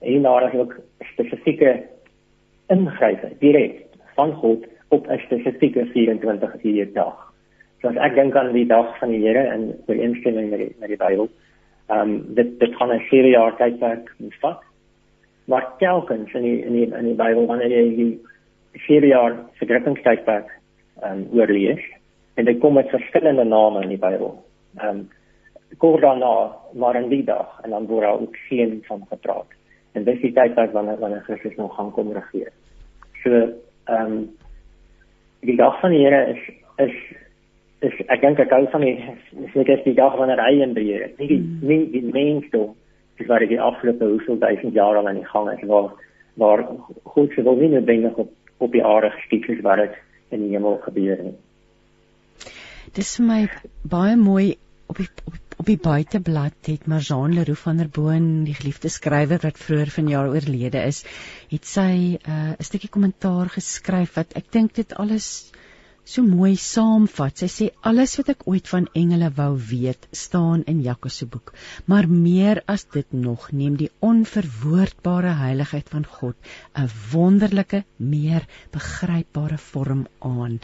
En daar is ook spesifieke ingryping direk van God op 'n spesifieke 24 uur dag So as ek dink aan die dag van die Here en die instelling met die, met die Bybel, ehm um, dit dit kan 'n serie jaar tydperk vat. Maar telkens in die in die in die Bybel wanneer jy die serie jaar vergiftingstydperk ehm um, oorlees en dit kom met verskillende name in die Bybel. Ehm um, kort daarna maar in die dag en dan word daar ook geen van gepraat. En dis die tydperk wanneer wanneer Christus nog gaan kom regeer. So ehm um, die dag van die Here is is is ek dink ek hou van die seker die dag wanneer hy in beheer is. Nie die mm. nie die mensdom dis wat die afgelope hoeveel duisend jaar al aan die gang is waar waar God se wil nie noodwendig op op die aarde geskied is wat dit in die hemel gebeur nie. Dis vir my baie mooi op die op, op die buiteblad het Marjane Leroux van der Boon, die geliefde skrywer wat vroeër vanjaar oorlede is, het sy uh, 'n uh, stukkie kommentaar geskryf wat ek dink dit alles so mooi saamvat. Sy sê alles wat ek ooit van engele wou weet, staan in Jakobus se boek. Maar meer as dit nog, neem die onverwoordbare heiligheid van God 'n wonderlike, meer begrypbare vorm aan.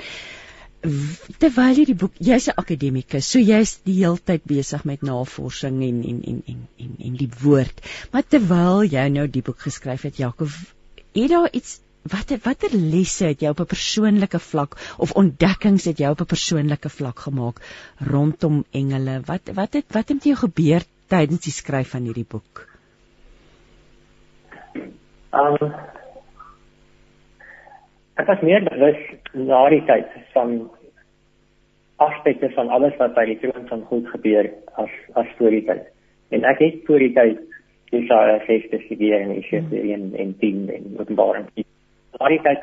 Terwyl jy die boek, jy's 'n akademikus, so jy's die heeltyd besig met navorsing en en en en en en die woord. Maar terwyl jy nou die boek geskryf het, Jakob, het daar iets watter watter lesse het jy op 'n persoonlike vlak of ontdekkings het jy op 'n persoonlike vlak gemaak rondom engele? Wat wat het wat het met jou gebeur tydens die skryf van hierdie boek? Um ek was meer bewus na die tyd van aspekte van alles wat by die troon van God gebeur as as voor die tyd. En ek het voor die tyd Jesaja 6 bestudeer en Jesaja 1 en 10 en Openbaring 10 daardie tyd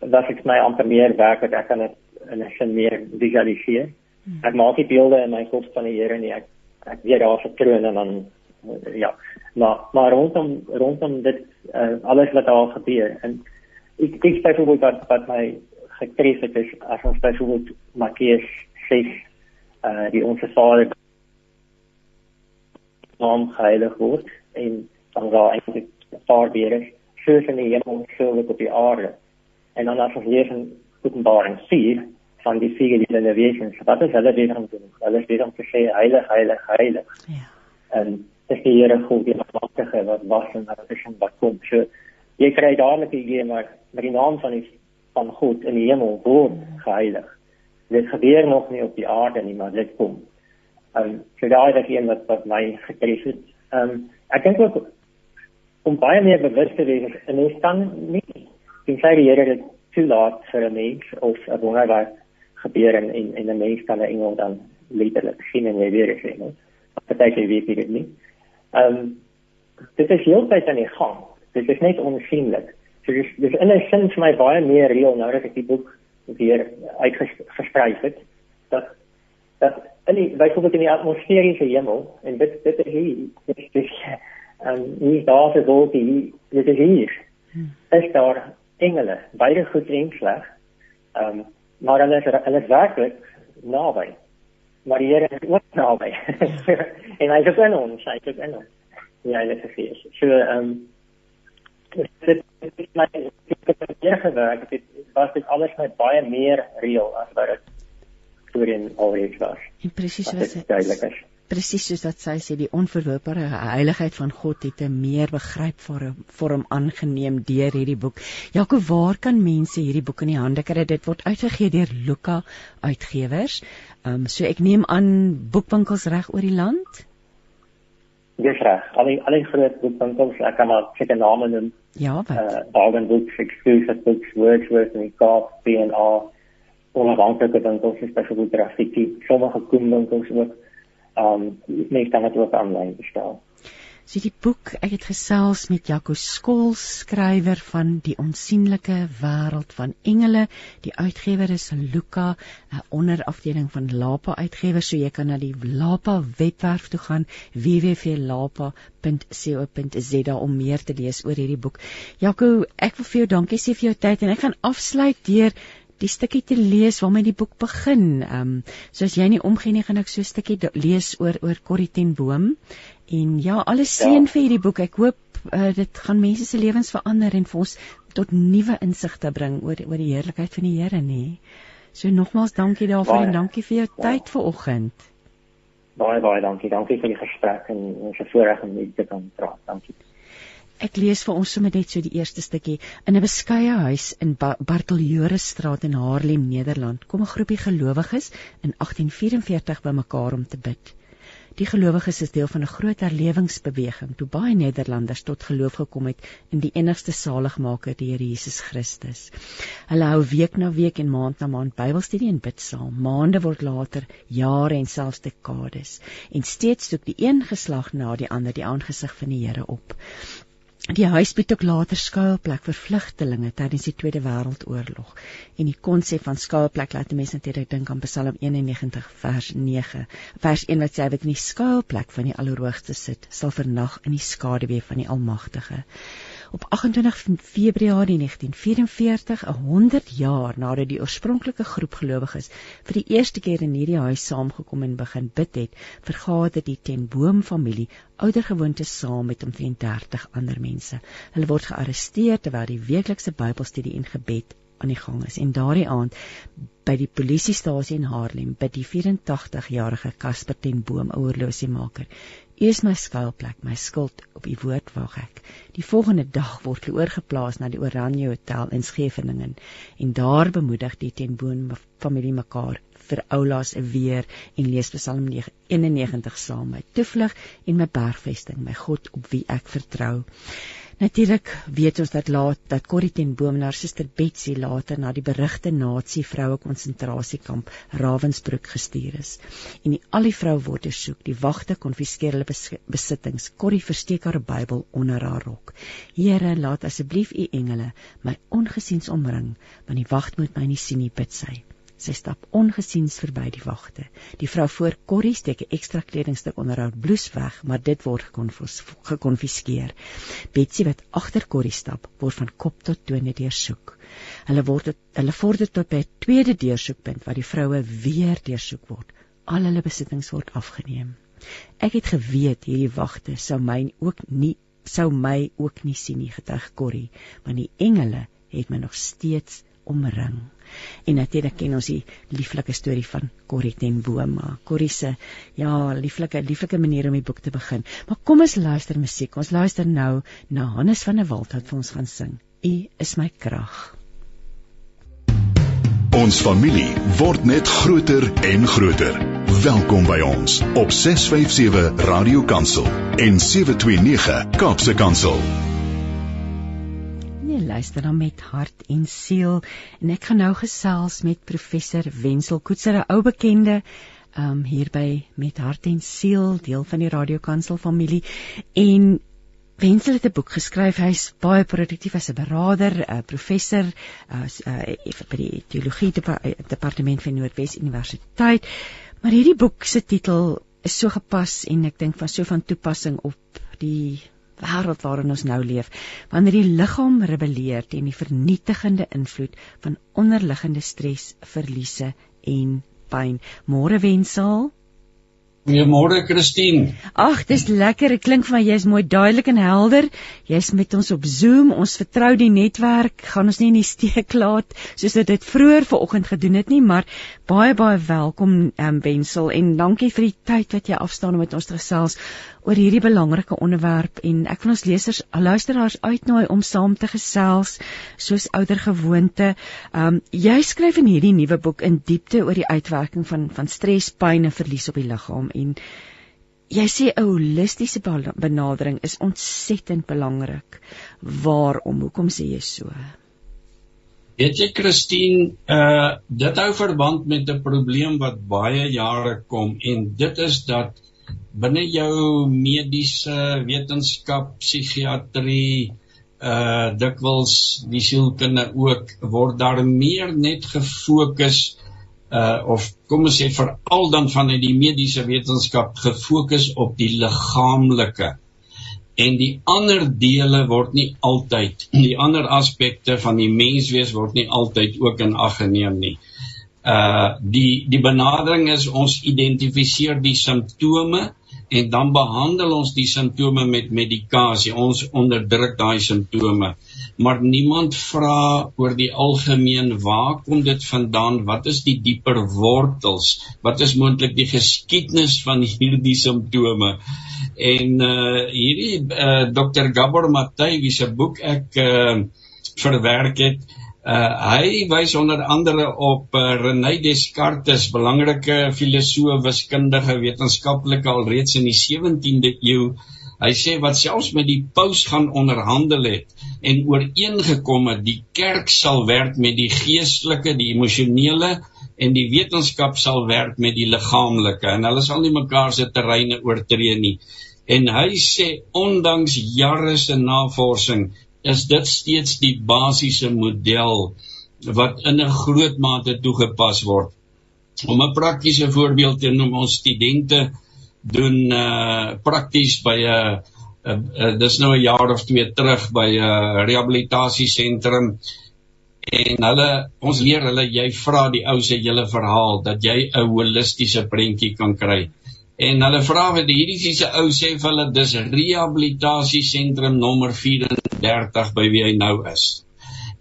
was ek my amper meer werk wat ek kan dit in 'n sin meer visualiseer. Hmm. Ek maak die beelde in my kop van die Here nie ek ek weet daar se kroon en dan eh, ja, maar maar rondom rondom dit uh, alles wat daar gebeur en ek dink byvoorbeeld wat wat my getref het is as ons byvoorbeeld Matteus 6 uh eh, die onsse Vader naam geheilig word en dan daar eintlik 'n paar weer is soos in die hemel so wat op die aarde en dan as ons lees in Openbaring 4 van die vier lewende wesens wat is hulle besig om te doen hulle is besig om te sê heilig heilig heilig ja en dis die Here God die magtige wat was en wat is en wat kom so jy kry dadelik die idee maar met die naam van die van God in die hemel word geheilig. Dit gebeur nog nie op die aarde nie, maar dit kom. Ehm um, so daai is een wat wat my getref het. Ehm um, ek dink ook om baie meer bewus te wees en mens kan nie sien sy die Here dit toelaat vir 'n mens of 'n wonderwerk gebeur en en, en 'n mens kan 'n engel dan letterlik sien en jy weer sien. Wat beteken weet dit nie. Ehm um, dit is heeltyd aan die gang. Dit is net onsienlik. So dis dis in 'n sin vir my baie meer reël nou dat ek die boek weer uitgeskryf het dat dat in die byvoorbeeld in die atmosferiese hemel en dit dit is hier dis dis en nie daar se wolke hier dit is hier hmm. is daar engele beide goed en sleg um, maar hulle is hulle is werklik naby. Maar die Here is ook naby. En hy is in ons hy is in ons. Ja dit is hier so ehm um, dit is my hier gewerk. Dit was dit alles met baie meer reël as wat dit voorheen alreeds was. En presies soos dit duidelik is presies soos wat sy sê die onverwoopbare heiligheid van God het 'n meer begrypbare vorm aangeneem deur hierdie boek. Jakob, waar kan mense hierdie boek in die hande kry? Dit word uitgegee deur Luka Uitgewers. Ehm um, so ek neem aan boekwinkels reg oor die land. Dis reg. Al die al die groot boekwinkels, ek kan maar seker name noem. Ja, wat? Uh, Bargain Books, Exclusive Books, Wordsworth en Kaap, B&R. Onafhanklike winkels byvoorbeeld Graffiti, sommige koenwinkels ook. Um mense kan dit ook aanlyn bestel. So die boek, ek het gesels met Jaco Skol, skrywer van Die onsigbare wêreld van engele. Die uitgewer is Luka, 'n onderafdeling van Lapa Uitgewers. So jy kan na die Lapa webwerf toe gaan www.lapa.co.za om meer te lees oor hierdie boek. Jaco, ek wil vir jou dankie sê vir jou tyd en ek gaan afsluit deur die stukkie te lees waarmee die boek begin. Ehm um, so as jy nie omgee nie, gaan ek so 'n stukkie lees oor oor Corrie ten Boom En ja, alles seën ja. vir hierdie boek. Ek hoop uh, dit gaan mense se lewens verander en vir ons tot nuwe insigte bring oor oor die heerlikheid van die Here, nê. So nogmaals dankie daarvoor baie. en dankie vir jou ja. tyd vanoggend. Baie baie dankie. Dankie vir die gesprek en ons voorreg om dit aan praat. Dankie. Ek lees vir ons sommer net so die eerste stukkie. In 'n beskeie huis in ba Barteljorestraat in Haarlem, Nederland, kom 'n groepie gelowiges in 1844 bymekaar om te bid. Die gelowiges is deel van 'n groot herlewingsbeweging toe baie Nederlanders tot geloof gekom het in die enigste saligmaker, die Here Jesus Christus. Hulle hou week na week en maand na maand Bybelstudie en bid saam. Maande word later jare en selfs dekades en steeds soek die een geslag na die ander die aangesig van die Here op. Die huis bied ook later skuilplek vir vlugtelinge tydens die Tweede Wêreldoorlog. En die konsep van skuilplek laat mense natuurlik dink aan Psalm 91 vers 9. Vers 1 wat sê wat in die skuilplek van die Allerhoogste sit, sal vernag in die skaduwee van die Almagtige op 28 Februarie 1944, 100 jaar nadat die oorspronklike groep gelowiges vir die eerste keer in hierdie huis saamgekom en begin bid het, vergader die Ten Boom familie oudergewoonte saam met omtrent 30 ander mense. Hulle word gearresteer terwyl die weeklikse Bybelstudie en gebed aan die gang is. En daardie aand by die polisiestasie in Haarlem bid die 84-jarige Casper Ten Boom, 'n oorlosiemaker, U is my skuilplek, my skild op U woord wag ek. Die volgende dag word hulle oorgeplaas na die Oranje Hotel in Scheveningen en daar bemoedig die tenboon familie mekaar vir oulaas weer en lees Psalm 91 saam met toevlug en my bergvesting, my God op wie ek vertrou. Natuurlik weet ons dat laat dat Corrie ten Boom na suster Betsy later na die berugte nasie vroue konsentrasiekamp Ravensbrück gestuur is. En die al die vroue word gesoek, die wagte konfiskeer hulle besittings. Corrie versteek haar Bybel onder haar rok. Here, laat asseblief u engele my ongesiens omring, want die wag moet my nie sien nie, bid sy. Sy stap ongesiens verby die wagte. Die vrou voor Corrie steek 'n ekstra kledingstuk onder haar blouse weg, maar dit word gekonfiskeer. Betsy wat agter Corrie stap, word van kop tot tone deursoek. Hulle word het, hulle vorder tot by 'n tweede deursoekpunt waar die vroue weer deursoek word. Al hulle besittings word afgeneem. Ek het geweet hierdie wagte sou my ook nie sou my ook nie sien nie getuig Corrie, want die engele het my nog steeds omring. En natuurlik ken ons die lieflike storie van Corrie ten Boma. Corrie se ja, lieflike lieflike manier om die boek te begin. Maar kom ons luister musiek. Ons luister nou na Hannes van der Walt wat vir ons gaan sing. U is my krag. Ons familie word net groter en groter. Welkom by ons op 657 Radio Kansel en 729 Kaapse Kansel luister dan met hart en siel en ek gaan nou gesels met professor Wenzel Koetser, 'n ou bekende um hier by met hart en siel, deel van die radiokansel familie en Wenzel het 'n boek geskryf. Hy's baie produktief as 'n beraader, 'n professor as uh, by die teologie departement van Noordwes Universiteit. Maar hierdie boek se titel is so gepas en ek dink van so van toepassing op die wêreld waarin ons nou leef, wanneer die liggaam rebelleer teen die vernietigende invloed van onderliggende stres, verliese en pyn. Môre wensel. Goeiemôre Christine. Ag, dis lekker. Dit klink vir my jy's mooi duidelik en helder. Jy's met ons op Zoom. Ons vertrou die netwerk. Gaan ons nie in die steek laat soos dit vroeër vanoggend gedoen het nie, maar baie baie welkom um, Wensel en dankie vir die tyd wat jy afstaan om met ons te gesels oor hierdie belangrike onderwerp en ek wil ons lesers luisteraars uitnooi om saam te gesels soos ouer gewoonte. Um jy skryf in hierdie nuwe boek in diepte oor die uitwerking van van stres, pyn en verlies op die liggaam en jy sê 'n holistiese benadering is ontsettend belangrik. Waarom? Hoekom sê jy so? Weet jy Christine, uh dit hou verband met 'n probleem wat baie jare kom en dit is dat binne jou mediese wetenskap, psigiatrie, uh dikwels die sielkunde ook word daar meer net gefokus uh of kom ons sê veral dan vanuit die mediese wetenskap gefokus op die liggaamlike en die ander dele word nie altyd die ander aspekte van die menswees word nie altyd ook in ag geneem nie. Uh die die benadering is ons identifiseer die simptome en dan behandel ons die simptome met medikasie. Ons onderdruk daai simptome. Maar niemand vra oor die algemeen waar kom dit vandaan? Wat is die dieper wortels? Wat is moontlik die geskiedenis van hierdie simptome? En uh hierdie uh Dr. Gabor Matai wie se boek ek uh verwerk het, uh hy wys onder andere op uh, René Descartes, belangrike filosoof, wiskundige, wetenskaplike alreeds in die 17de eeu. Hy sê wat selfs met die paus gaan onderhandel het en ooreengekom het die kerk sal werk met die geestelike, die emosionele en die wetenskap sal werk met die liggaamlike en hulle sal nie mekaar se terreine oortree nie en hy sê ondanks jare se navorsing is dit steeds die basiese model wat in 'n groot mate toegepas word. Om 'n praktiese voorbeeld te noem, ons studente doen uh prakties by 'n uh, uh, uh, dis nou 'n jaar of twee terug by 'n uh, rehabilitasiesentrum en hulle ons leer hulle jy vra die ou se hele verhaal dat jy 'n holistiese prentjie kan kry. En hulle vra vir hierdie fisiese ou sê vir hulle dis rehabilitasie sentrum nommer 34 by wie hy nou is.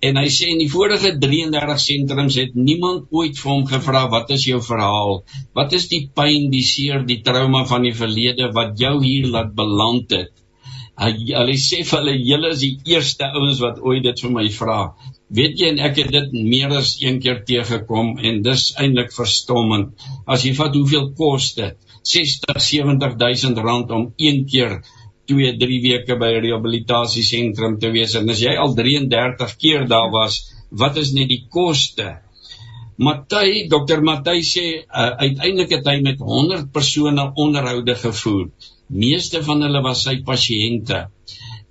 En hy sê in die vorige 33 sentrums het niemand ooit vir hom gevra wat is jou verhaal? Wat is die pyn, die seer, die trauma van die verlede wat jou hier laat beland het? Hy hulle sê vir hulle julle is die eerste ouens wat ooit dit vir my vra. Weet jy en ek het dit meer as een keer teëgekom en dis eintlik verstommend. As jy vat hoeveel kos dit? 60 70000 rand om een keer 2 3 weke by 'n rehabilitasiesentrum te wees en as jy al 33 keer daar was, wat is net die koste? Matthey, dokter Matthey sê uh, uiteindelik het hy met 100 persone onderhoude gevoer. Meeste van hulle was sy pasiënte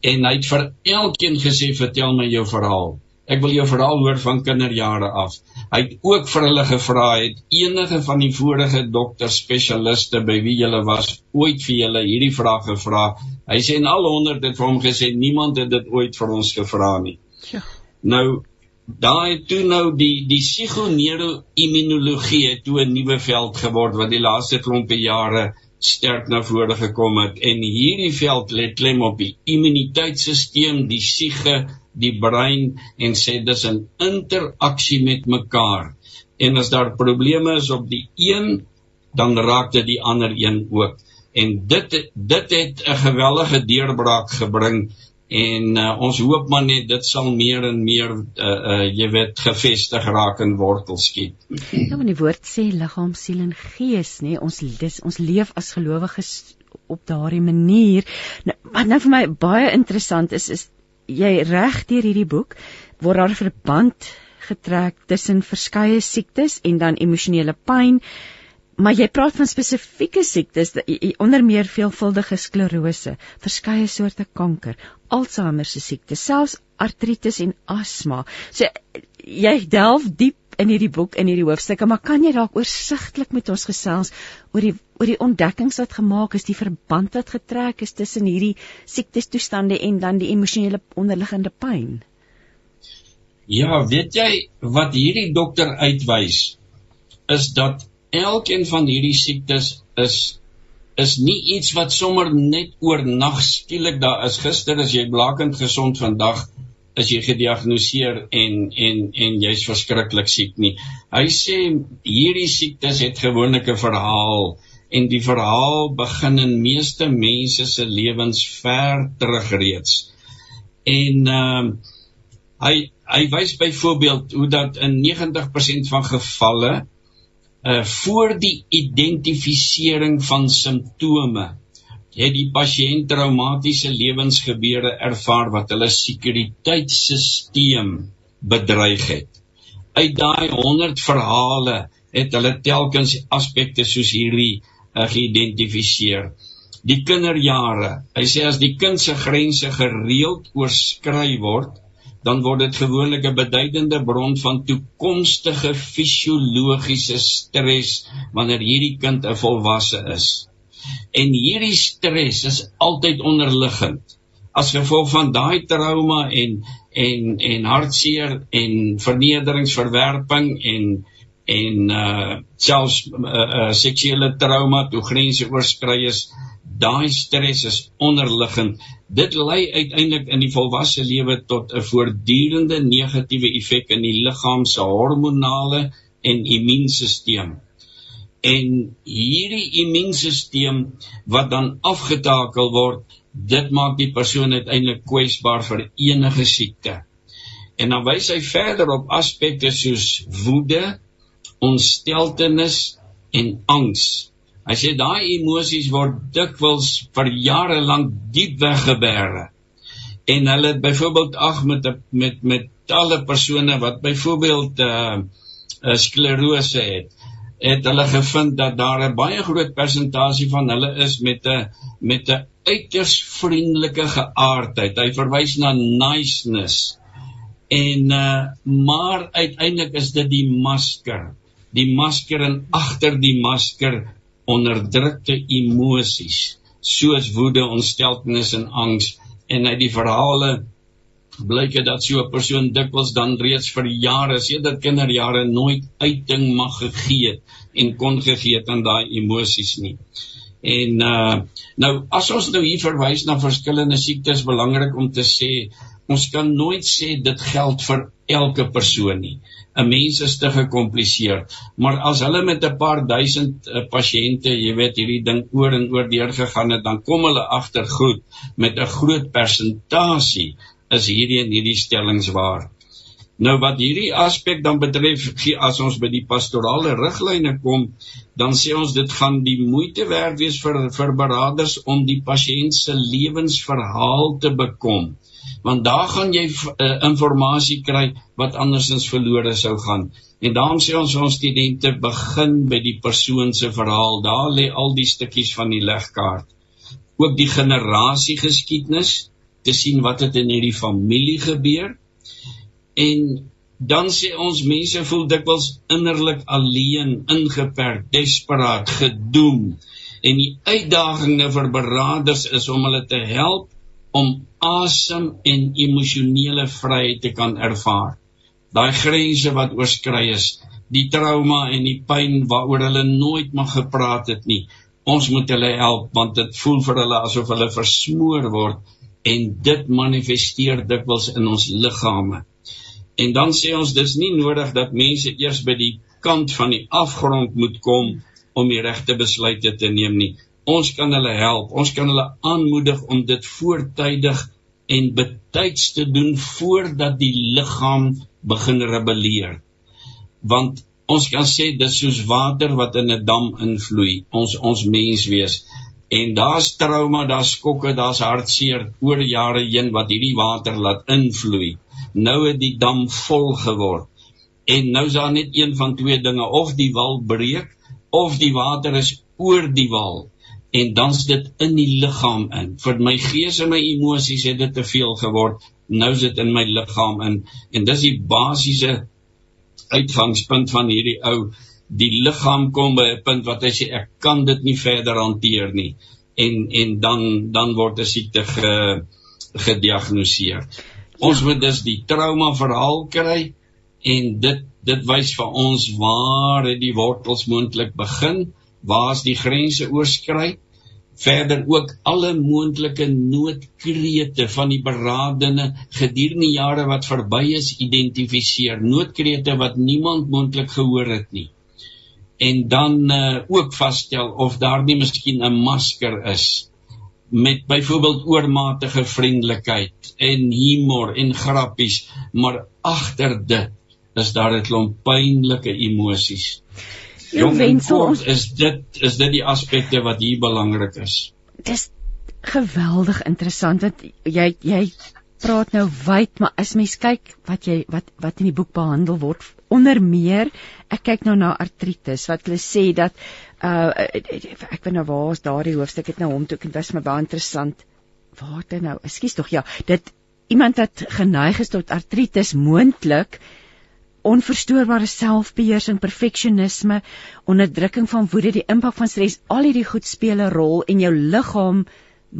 en hy het vir elkeen gesê vertel my jou verhaal. Ek wil jou verhaal hoor van kinderjare af. Hy het ook vir hulle gevra het enige van die vorige dokter spesialiste by wie hulle was ooit vir hulle hierdie vraag gevra. Hy sê en al 100 het vir hom gesê niemand het dit ooit vir ons gevra nie. Ja. Nou daai toe nou die die psigoneuroimmunologie het toe 'n nuwe veld geword wat die laaste klompe jare sterk na vore gekom het en hierdie veld lê klem op die immuniteitstelsel, die siege die brein en sê dis 'n interaksie met mekaar. En as daar probleme is op die een, dan raak dit die ander een ook. En dit dit het 'n geweldige deurbraak gebring en uh, ons hoop maar net dit sal meer en meer uh, uh, jy weet gevestig raak en wortels skiet. Ja, want die woord sê liggaam, siel en gees, nê, ons dis ons leef as gelowiges op daardie manier. Nou, wat nou vir my baie interessant is is jy reg deur hierdie boek word daar verband getrek tussen verskeie siektes en dan emosionele pyn. Maar jy praat van spesifieke siektes, onder meer veelvuldige sklerose, verskeie soorte kanker, Alzheimer se siekte, selfs artritis en asma. So jy delf diep in hierdie boek in hierdie hoofstukke, maar kan jy dalk oorsigtelik met ons gesels oor die oor die ontdekkings wat gemaak is, die verband wat getrek is tussen hierdie siektestoestande en dan die emosionele onderliggende pyn? Ja, weet jy wat hierdie dokter uitwys is dat elkeen van hierdie siektes is is nie iets wat sommer net oornag skielik daar is gister as jy blakend gesond vandag is jy gediagnoseer en en en jy's verskriklik siek nie. Hy sê hierdie siektes het gewoonlik 'n verhaal en die verhaal begin in meeste mense se lewens ver terug reeds. En ehm uh, hy hy wys byvoorbeeld hoe dat in 90% van gevalle uh voor die identifisering van simptome het die pasiënt traumatiese lewensgebeure ervaar wat hulle sekuriteitstelsel bedreig het. Uit daai 100 verhale het hulle telkens aspekte soos hierdie uh, geïdentifiseer. Die kinderjare, hy sê as die kind se grense gereeld oorskry word, dan word dit gewoonlik 'n beduidende bron van toekomstige fisiologiese stres wanneer hierdie kind 'n volwasse is. En hierdie stres is altyd onderliggend. As gevolg van daai trauma en en en hartseer en vernederingsverwerping en en uh selfs uh, uh seksuele trauma toe grense oorskry is daai stres is onderliggend. Dit lei uiteindelik in die volwasse lewe tot 'n voortdurende negatiewe effek in die liggaam se hormonale en immuunstelsel en hierdie immuunstelsel wat dan afgetakel word, dit maak die persoon uiteindelik kwesbaar vir enige siekte. En dan wys hy verder op aspekte soos woede, ontsteltenis en angs. Hy sê daai emosies word dikwels vir jare lank diep weggeberg. En hulle het byvoorbeeld ag met met met talle persone wat byvoorbeeld uh, sklerose het het hulle gevind dat daar 'n baie groot persentasie van hulle is met 'n met 'n uiters vriendelike geaardheid. Hy verwys na niceness. En uh maar uiteindelik is dit die masker. Die masker en agter die masker onderdrukte emosies soos woede, ontsteltenis en angs en uit die verhale blyk dit dat so 'n persoon dikwels dan reeds vir jare, sedert kinderjare nooit uiting mag gegee het en kon gegee het aan daai emosies nie. En uh nou as ons nou hier verwys na verskillende siektes belangrik om te sê ons kan nooit sê dit geld vir elke persoon nie. 'n Mens is te gekompliseer, maar as hulle met 'n paar duisend uh, pasiënte, jy weet, hierdie ding oor en oor deur gegaan het, dan kom hulle agter goed met 'n groot persentasie is hierdie en hierdie stellings waar. Nou wat hierdie aspek dan betref, as ons by die pastorale riglyne kom, dan sê ons dit gaan die moeite werd wees vir vir beraders om die pasiënt se lewensverhaal te bekom. Want daar gaan jy uh, inligting kry wat andersins verlore sou gaan. En daarom sê ons ons studente begin by die persoon se verhaal. Daar lê al die stukkies van die legkaart. Ook die generasie geskiedenis te sien wat het in hierdie familie gebeur En dan sê ons mense voel dikwels innerlik alleen, ingeperk, desperaat, gedoem. En die uitdaging nou vir beraders is om hulle te help om asem en emosionele vryheid te kan ervaar. Daai grense wat oorskry is, die trauma en die pyn waaroor hulle nooit mag gepraat het nie. Ons moet hulle help want dit voel vir hulle asof hulle versmoor word en dit manifesteer dikwels in ons liggame. En dan sê ons dis nie nodig dat mense eers by die kant van die afgrond moet kom om die regte besluite te neem nie. Ons kan hulle help. Ons kan hulle aanmoedig om dit voortydig en betyds te doen voordat die liggaam begin rebelleer. Want ons kan sê dis soos water wat in 'n dam invloei. Ons ons mens wees en daar's trauma, daar's skokke, daar's hartseer oor jare heen wat hierdie water laat invloei nou het die dam vol geword. En nou is daar net een van twee dinge, of die wal breek of die water is oor die wal en dan's dit in die liggaam in. Vir my gees en my emosies het dit te veel geword. Nou is dit in my liggaam in en dis die basiese uitgangspunt van hierdie ou die liggaam kom by 'n punt wat hy sê ek kan dit nie verder hanteer nie en en dan dan word 'n siekte ge, gediagnoseer. Ons moet dus die trauma verhaal kry en dit dit wys vir ons waar het die wortels moontlik begin, waar is die grense oorskry. Verder ook alle moontlike noodkrete van die beradene gedurende jare wat verby is identifiseer, noodkrete wat niemand moontlik gehoor het nie. En dan uh, ook vasstel of daar nie miskien 'n masker is met byvoorbeeld oormatige vriendelikheid en humor en grappies, maar agter dit is daar 'n klomp pynlike emosies. Jong wensel ons is dit is dit die aspekte wat hier belangrik is. Dis geweldig interessant want jy jy praat nou wyd, maar as mens kyk wat jy wat wat in die boek behandel word onder meer ek kyk nou na artritis wat hulle sê dat uh ek weet nou waar is daardie hoofstuk het nou hom toe en dit was my baie interessant. Waar dit nou ekskuus tog ja dit iemand wat geneig is tot artritis moontlik onverstoorbare selfbeheersing perfeksionisme onderdrukking van woede die impak van stres al hierdie goed speel 'n rol en jou liggaam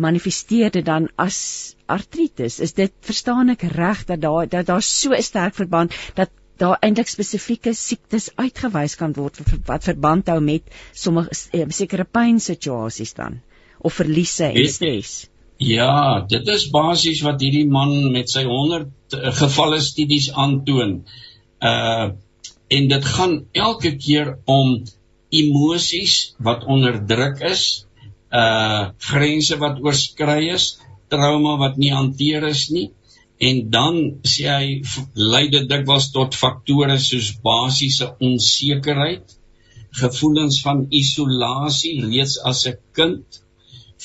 manifesteer dit dan as artritis. Is dit verstaan ek reg dat daar dat daar so 'n sterk verband dat daar eintlik spesifieke siektes uitgewys kan word wat verband hou met sommige eh, sekere pynsituasies dan of verliese en stres. Ja, dit is basies wat hierdie man met sy 100 uh, eh, gevalle studies aandoon. Uh en dit gaan elke keer om emosies wat onderdruk is, uh grense wat oorskry is, trauma wat nie hanteer is nie en dan sê hy lei dit dikwels tot faktore soos basiese onsekerheid, gevoelens van isolasie reeds as 'n kind,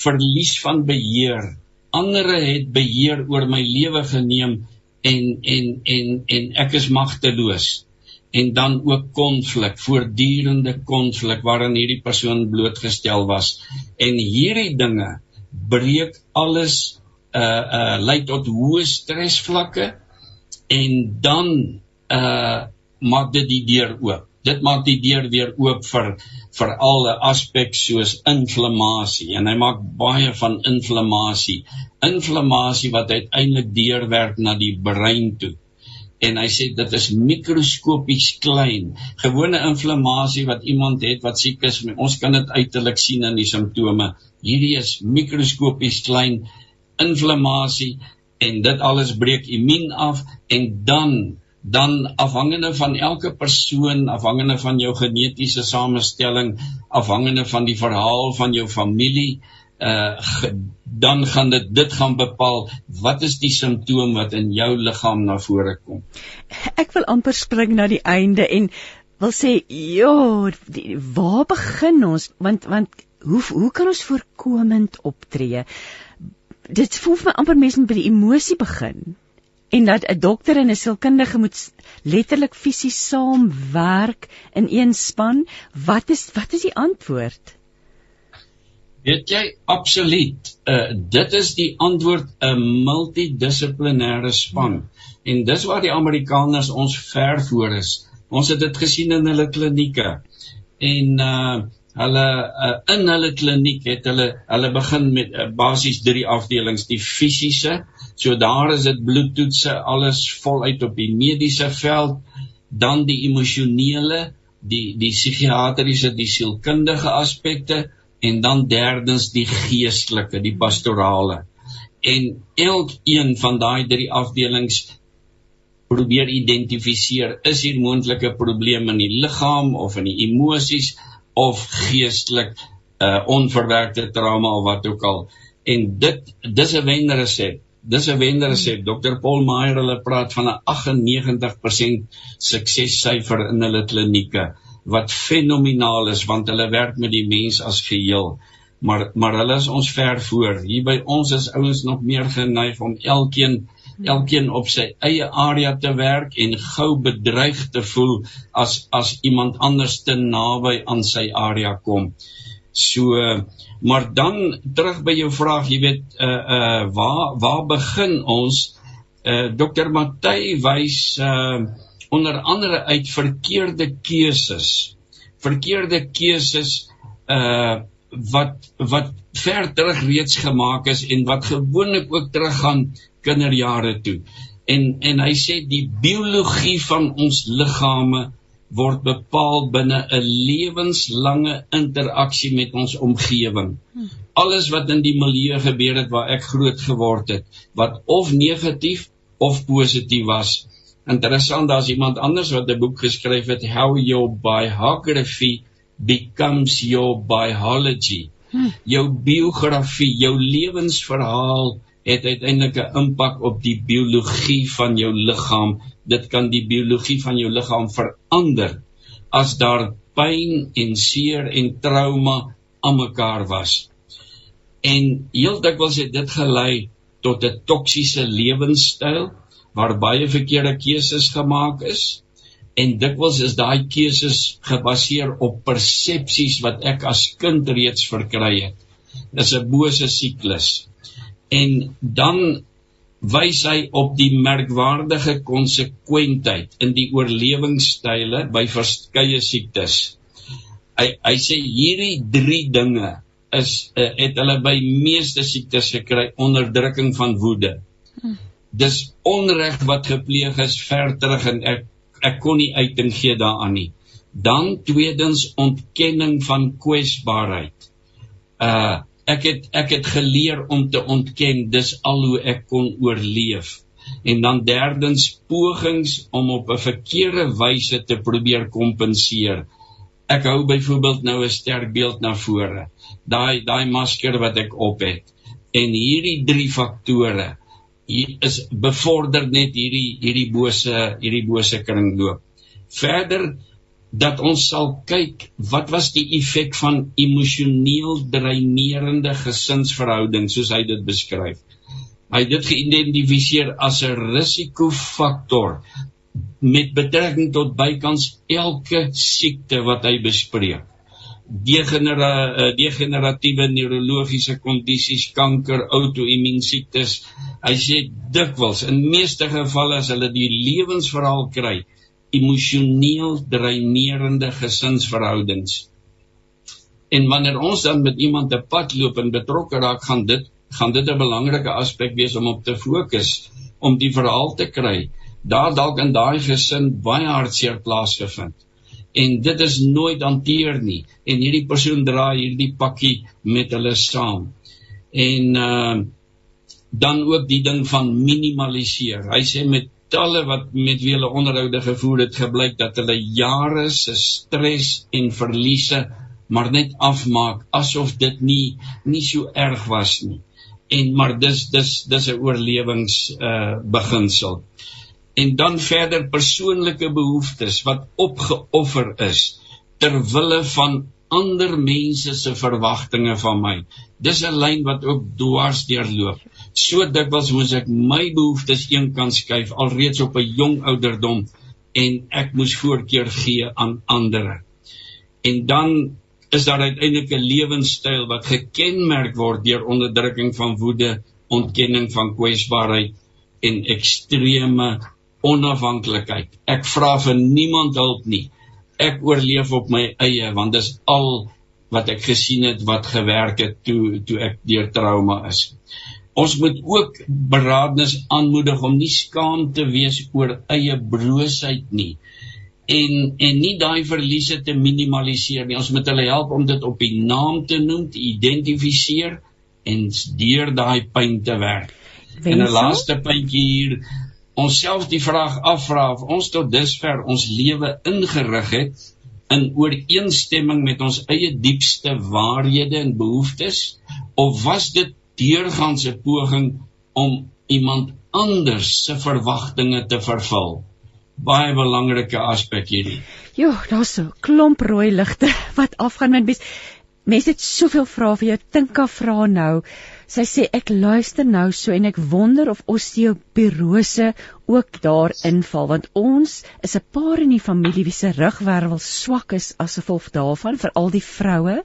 verlies van beheer. Ander het beheer oor my lewe geneem en en en en ek is magteloos. En dan ook konflik, voortdurende konflik waarin hierdie persoon blootgestel was. En hierdie dinge breek alles uh uh lei tot hoë stresvlakke en dan uh maak dit die deur oop. Dit maak die deur weer oop vir vir alle aspekte soos inflammasie en hy maak baie van inflammasie. Inflammasie wat uiteindelik deurwerk na die brein toe. en hy sê dit is mikroskopies klein. Gewone inflammasie wat iemand het wat siek is, ons kan dit uiterlik sien in die simptome. Hierdie is mikroskopies klein inflammasie en dit alles breek immuun af en dan dan afhangende van elke persoon, afhangende van jou genetiese samestelling, afhangende van die verhaal van jou familie, uh dan gaan dit dit gaan bepaal wat is die simptoom wat in jou liggaam na vore kom. Ek wil amper spring na die einde en wil sê, die, waar begin ons? Want want hoe hoe kan ons voorkomend optree? Dit voel vir my amper mense by die emosie begin en dat 'n dokter en 'n sielkundige moet letterlik fisies saamwerk in een span. Wat is wat is die antwoord? Weet jy absoluut. Uh dit is die antwoord 'n multidissiplinêre span. En dis waar die Amerikaners ons ver voor is. Ons het dit gesien in hulle klinieke. En uh hulle uh, in hulle kliniek het hulle hulle begin met uh, basies drie afdelings, die fisiese. So daar is dit bloedtoetse, alles voluit op die mediese veld, dan die emosionele, die die psigiatriese, die sielkundige aspekte en dan derdens die geestelike, die pastorale. En elkeen van daai drie afdelings probeer identifiseer is hier moontlike probleme in die liggaam of in die emosies of geestelik uh onverwerkte trauma of wat ook al. En dit dis 'n wenresep. Dis 'n wenresep. Dr. Paul Meyer hulle praat van 'n 98% suksessyfer in hulle klinieke wat fenomenaal is want hulle werk met die mens as geheel. Maar maar hulle is ons ver voor. Hier by ons is ouens nog meer geneig om elkeen elkeen op sy eie area te werk en gou bedreig te voel as as iemand anders te naby aan sy area kom. So maar dan terug by jou vraag, jy weet uh uh waar waar begin ons? Uh Dr. Matthey wys uh onder andere uit verkeerde keuses verkeerde keuses uh wat wat ver terug reeds gemaak is en wat gewoonlik ook teruggaan kinderjare toe en en hy sê die biologie van ons liggame word bepaal binne 'n lewenslange interaksie met ons omgewing. Alles wat in die milieu gebeur het waar ek groot geword het, wat of negatief of positief was, Interessant, daar's iemand anders wat 'n boek geskryf het How Your Biography Becomes Your Biology. Hm. Jou biografie, jou lewensverhaal het uiteindelik 'n impak op die biologie van jou liggaam. Dit kan die biologie van jou liggaam verander as daar pyn en seer en trauma aan mekaar was. En heeltemal het dit gelei tot 'n toksiese lewenstyl waar baie verkeerde keuses gemaak is en dikwels is daai keuses gebaseer op persepsies wat ek as kind reeds verkry het. Dis 'n bose siklus. En dan wys hy op die merkwaardige konsekwentheid in die oorlewingsstyle by verskeie siektes. Hy hy sê hierdie 3 dinge is uh, het hulle by meeste siektes gekry onderdrukking van woede. Hm dis onreg wat gepleeg is ver terug en ek ek kon nie uiting gee daaraan nie. Dan tweedens ontkenning van kwesbaarheid. Uh ek het ek het geleer om te ontken dis al hoe ek kon oorleef. En dan derdens pogings om op 'n verkeerde wyse te probeer kompenseer. Ek hou byvoorbeeld nou 'n sterk beeld na vore. Daai daai masker wat ek op het. En hierdie drie faktore hier is bevorder net hierdie hierdie bose hierdie bose kringloop. Verder dat ons sal kyk wat was die effek van emosioneel dreinerende gesinsverhoudings soos hy dit beskryf. Hy het dit geïdentifiseer as 'n risikofaktor met betrekking tot bykans elke siekte wat hy bespreek degenera eh, degeneratiewe neurologiese kondisies, kanker, outoimmuunsiektes. Hy sê dikwels in meeste gevalle as hulle die lewensverhaal kry, emosioneel dreinerende gesinsverhoudings. En wanneer ons dan met iemand te pad loop en betrokke raak, gaan dit gaan dit 'n belangrike aspek wees om op te fokus om die verhaal te kry daar dalk in daai gesin baie hartseer plaasgevind. En dit is nooit hanteer nie en hierdie persoon dra hierdie pakkie met hulle saam. En uh dan ook die ding van minimaliseer. Hy sê met talle wat met wie hulle onderhoude gevoer het, gebleik dat hulle jare se stres en verliese maar net afmaak asof dit nie nie so erg was nie. En maar dis dis dis 'n oorlewings uh beginsel. En dan verder persoonlike behoeftes wat opgeoffer is ter wille van ander mense se verwagtinge van my. Dis 'n lyn wat ook dwars deurloop. So dikwels moes ek my behoeftes eenkant skuif alreeds op 'n jong ouderdom en ek moes voorkeur gee aan ander. En dan is daar uiteindelik 'n lewenstyl wat gekenmerk word deur onderdrukking van woede, ontkenning van kwesbaarheid en ekstreme onafhanklikheid. Ek vra vir niemand hulp nie. Ek oorleef op my eie want dis al wat ek gesien het wat gewerk het toe toe ek deur trauma is. Ons moet ook beraadnes aanmoedig om nie skaam te wees oor eie broosheid nie en en nie daai verliese te minimaliseer nie. Ons moet hulle help om dit op die naam te noem, te identifiseer en deur daai pyn te werk. Wensel? En 'n laaste puntjie hier, onsself die vraag afvra of ons tot dusver ons lewe ingerig het in ooreenstemming met ons eie diepste waarhede en behoeftes of was dit deurgangs 'n poging om iemand anders se verwagtinge te vervul? baie belangrike aspek hierdie. Jo, daar's so klomp rooi ligte wat afgaan met mense. Mense het soveel vrae vir jou. Tinka vra nou. Sy sê ek luister nou so en ek wonder of osteoporose ook daar inval want ons is 'n paar in die familie wie se rugwervel swak is as gevolg daarvan vir al die vroue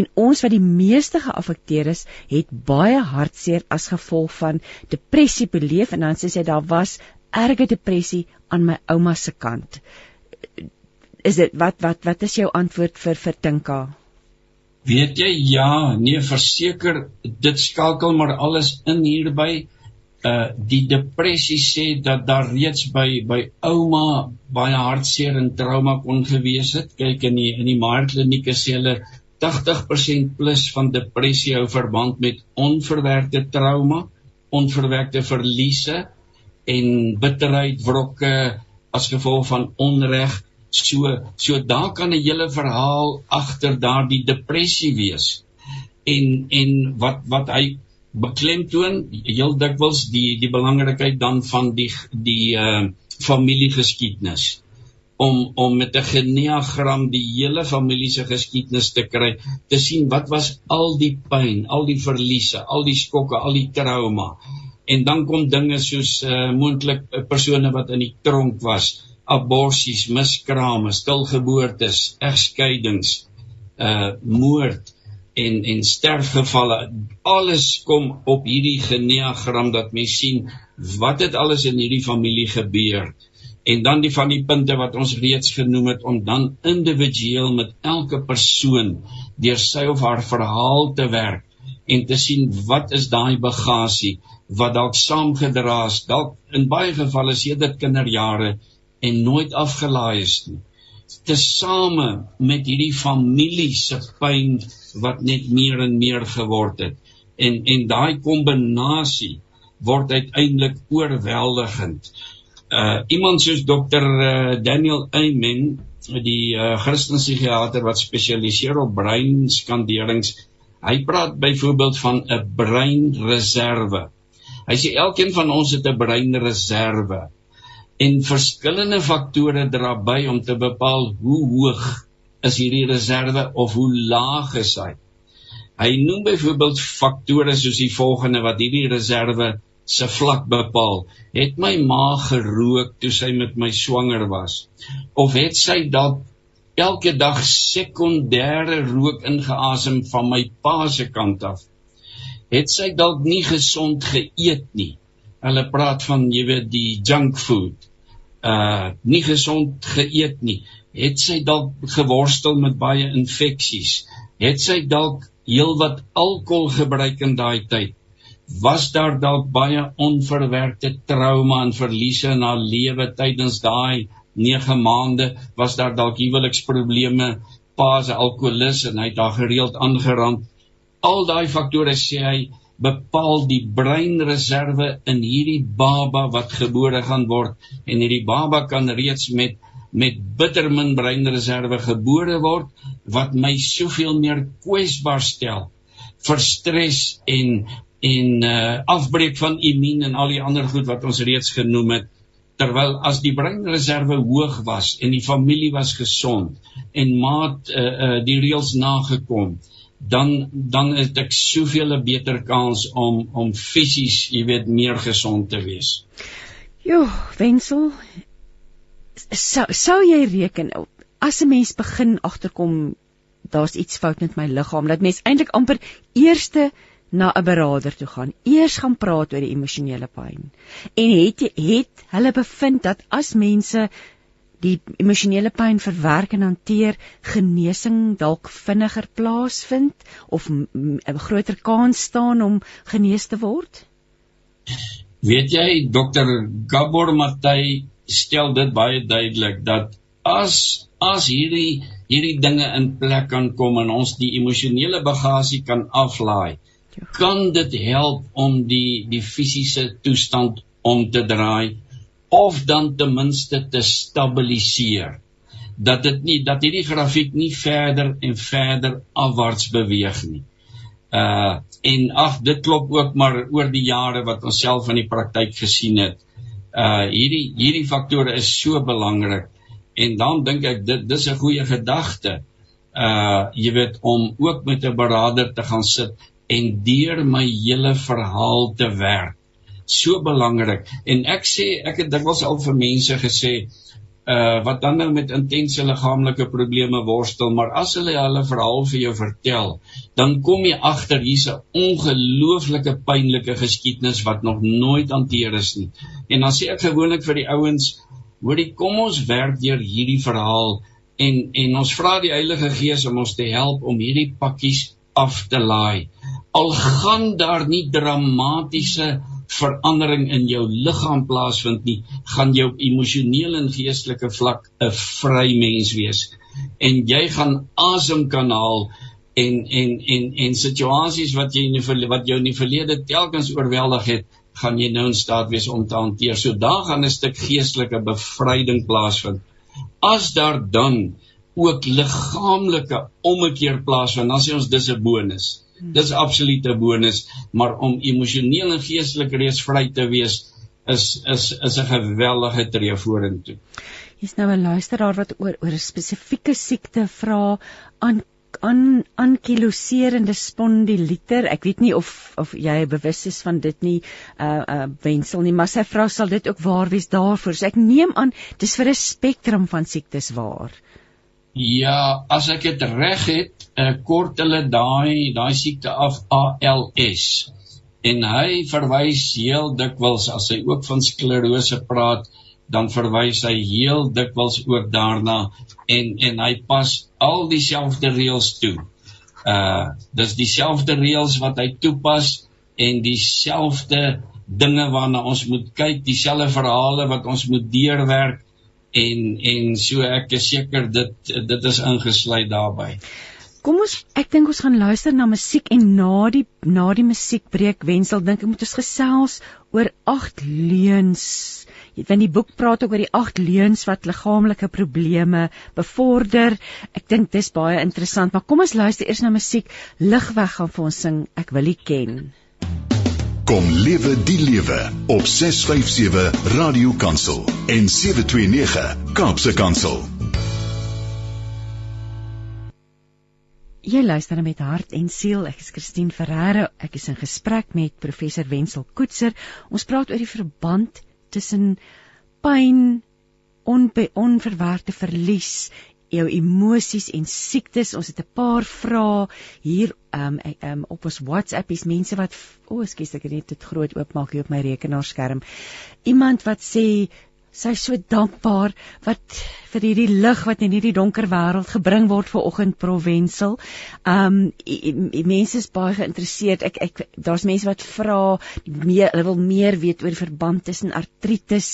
en ons wat die meeste geaffekteer is het baie hartseer as gevolg van depressie beleef en dan sê sy daar was erge depressie aan my ouma se kant. Is dit wat wat wat is jou antwoord vir vir Tinka? Weet jy ja, nee verseker dit skakel maar alles in hierby. Uh die depressie sê dat daar reeds by by ouma baie hartseer en trauma kon gewees het. Kyk in die in die Maartklinieke sê hulle 80% plus van depressie hou verband met onverwerkte trauma, onverwerkte verliese en bitterheid, wrokke as gevolg van onreg. So so daar kan 'n hele verhaal agter daardie depressie wees. En en wat wat hy beklemtoon heel dikwels die die belangrikheid dan van die die uh familiegeskiedenis om om met 'n geneagram die hele familie se geskiedenis te kry, te sien wat was al die pyn, al die verliese, al die skokke, al die trauma en dan kom dinge soos uh, moontlik uh, persone wat in die tronk was, aborsies, miskrame, stilgeboortes, egskeidings, uh moord en en sterfgevalle. Alles kom op hierdie geneagram dat mens sien wat het alles in hierdie familie gebeur. En dan die van die punte wat ons reeds genoem het om dan individueel met elke persoon deur sy of haar verhaal te werk en te sien wat is daai bagasie wat dalk saamgedra is, dalk in baie gevalle sedert kinderjare en nooit afgelaai is nie. Tesame met hierdie familie se pyn wat net meer en meer geword het. En en daai kombinasie word uiteindelik oorweldigend. Uh iemand soos dokter uh, Daniel Amen, die uh, Christelike psigiater wat spesialiseer op breinskanderings, hy praat byvoorbeeld van 'n breinreserve Hy sê elkeen van ons het 'n breinreserve en verskillende faktore dra by om te bepaal hoe hoog is hierdie reserve of hoe laag is hy. Hy noem byvoorbeeld faktore soos die volgende wat hierdie reserve se vlak bepaal. Het my ma gerook toe sy met my swanger was? Of het sy dalk elke dag sekondêre rook ingeasem van my pa se kant af? het sy dalk nie gesond geëet nie. Hulle praat van jy weet die junk food. Uh nie gesond geëet nie. Het sy dalk geworstel met baie infeksies? Het sy dalk heelwat alkohol gebruik in daai tyd? Was daar dalk baie onverwerkte trauma en verliese in haar lewe tydens daai 9 maande? Was daar dalk huweliksprobleme, paase alkoholus en hy het daar gereeld aangerand? Al daai faktore sê hy bepaal die breinreserve in hierdie baba wat gebore gaan word. En hierdie baba kan reeds met met bitter min breinreserve gebore word wat my soveel meer kwesbaar stel vir stres en en uh, afbreek van immuun en al die ander goed wat ons reeds genoem het. Terwyl as die breinreserve hoog was en die familie was gesond en maat uh, uh, die reëls nagekom dan dan het ek soveel 'n beter kans om om fisies, jy weet, meer gesond te wees. Jo, Wensel, sou sou jy reken as 'n mens begin agterkom daar's iets fout met my liggaam, dat mens eintlik amper eerste na 'n beraader toe gaan, eers gaan praat oor die emosionele pyn. En het het hulle bevind dat as mense die emosionele pyn verwerk en hanteer, genesing dalk vinniger plaasvind of 'n groter kans staan om genees te word? Weet jy, dokter Gabor Matthey stel dit baie duidelik dat as as hierdie hierdie dinge in plek kan kom en ons die emosionele bagasie kan aflaai, ja. kan dit help om die die fisiese toestand om te draai of dan ten minste te stabiliseer dat dit nie dat hierdie grafiek nie verder en verder afwaarts beweeg nie. Uh en ag dit klop ook maar oor die jare wat ons self in die praktyk gesien het. Uh hierdie hierdie faktore is so belangrik en dan dink ek dit dis 'n goeie gedagte. Uh jy weet om ook met 'n beraader te gaan sit en deur my hele verhaal te werk so belangrik. En ek sê ek het dikwels al vir mense gesê uh wat dan nou met intense liggaamlike probleme worstel maar as hulle hulle verhaal vir jou vertel dan kom jy agter hier's 'n ongelooflike pynlike geskiedenis wat nog nooit hanteer is nie. En dan sê ek gewoonlik vir die ouens hoorie kom ons werk deur hierdie verhaal en en ons vra die Heilige Gees om ons te help om hierdie pakkies af te laai. Al gaan daar nie dramatiese verandering in jou liggaam plaasvind nie, gaan jy op emosionele en geestelike vlak 'n vry mens wees. En jy gaan asem kan haal en en en en situasies wat jy in die wat jou in die verlede telkens oorweldig het, gaan jy nou in staat wees om te hanteer. So daar gaan 'n stuk geestelike bevryding plaasvind. As daar dan ook liggaamlike ommekeer plaasvind, dan sê ons dis 'n bonus. Dis absolute bonus, maar om emosioneel en geestelik reeds vry te wees is is is 'n geweldige tree vorentoe. Hier's nou 'n luisteraar wat oor oor 'n spesifieke siekte vra aan aan ankyloserende spondyliter. Ek weet nie of of jy bewus is van dit nie, uh uh wensel nie, maar sy vra sal dit ook waar wees daarvoor. So ek neem aan dis vir 'n spektrum van siektes waar. Ja, as ek dit reg het, uh, kort hulle daai daai siekte af ALS. En hy verwys heel dikwels as hy ook van sklerose praat, dan verwys hy heel dikwels ook daarna en en hy pas al dieselfde reëls toe. Uh dis dieselfde reëls wat hy toepas en dieselfde dinge waarna ons moet kyk, dieselfde verhale wat ons moet deurwerk en en so ek is seker dit dit is ingesluit daarbey. Kom ons ek dink ons gaan luister na musiek en na die na die musiekbreek wensel dink ek moet ons gesels oor agt leuns. Want die boek praat ook oor die agt leuns wat liggaamlike probleme bevorder. Ek dink dis baie interessant, maar kom ons luister eers na musiek. Ligweg gaan vir ons sing Ek wil U ken. Kom lewe die lewe op 657 Radio Kansel en 729 Kaapse Kansel. Jy luister met hart en siel. Ek is Christine Ferreira. Ek is in gesprek met professor Wenzel Koetser. Ons praat oor die verband tussen pyn, onbe onverwerkte verlies jou emosies en siektes. Ons het 'n paar vrae hier um, um op ons WhatsApp. Dis mense wat o, oh, ekskuus, ek het net dit groot oopmaak hier op my rekenaarskerm. Iemand wat sê Sy is so dankbaar wat vir hierdie lig wat in hierdie donker wêreld gebring word vir oggend Provensel. Um mense is baie geïnteresseerd. Ek ek daar's mense wat vra meer hulle wil meer weet oor die verband tussen artritis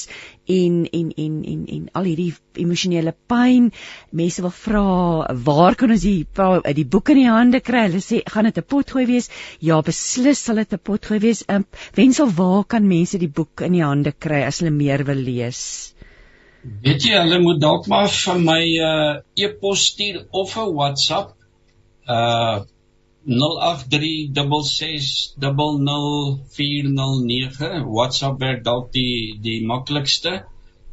en en en en en al hierdie emosionele pyn. Mense wil vra waar kan ons die die boek in die hande kry? Hulle sê gaan dit 'n potgooi wees? Ja, beslis sal dit 'n potgooi wees. Um, Wensel, waar kan mense die boek in die hande kry as hulle meer wil lees? Weet jy, hulle moet dalk maar vir my uh, e-pos stuur of 'n WhatsApp. Uh 0836600409. WhatsApp werk dalk die die maklikste.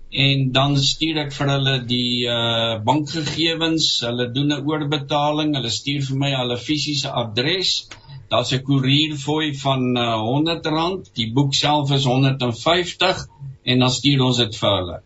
En dan stuur ek vir hulle die uh bankgegewens. Hulle doen 'n oorbetaling. Hulle stuur vir my hulle fisiese adres. Daar's 'n koerierfooi van uh, R100. Die boek self is 150 en dan stuur ons dit vir hulle.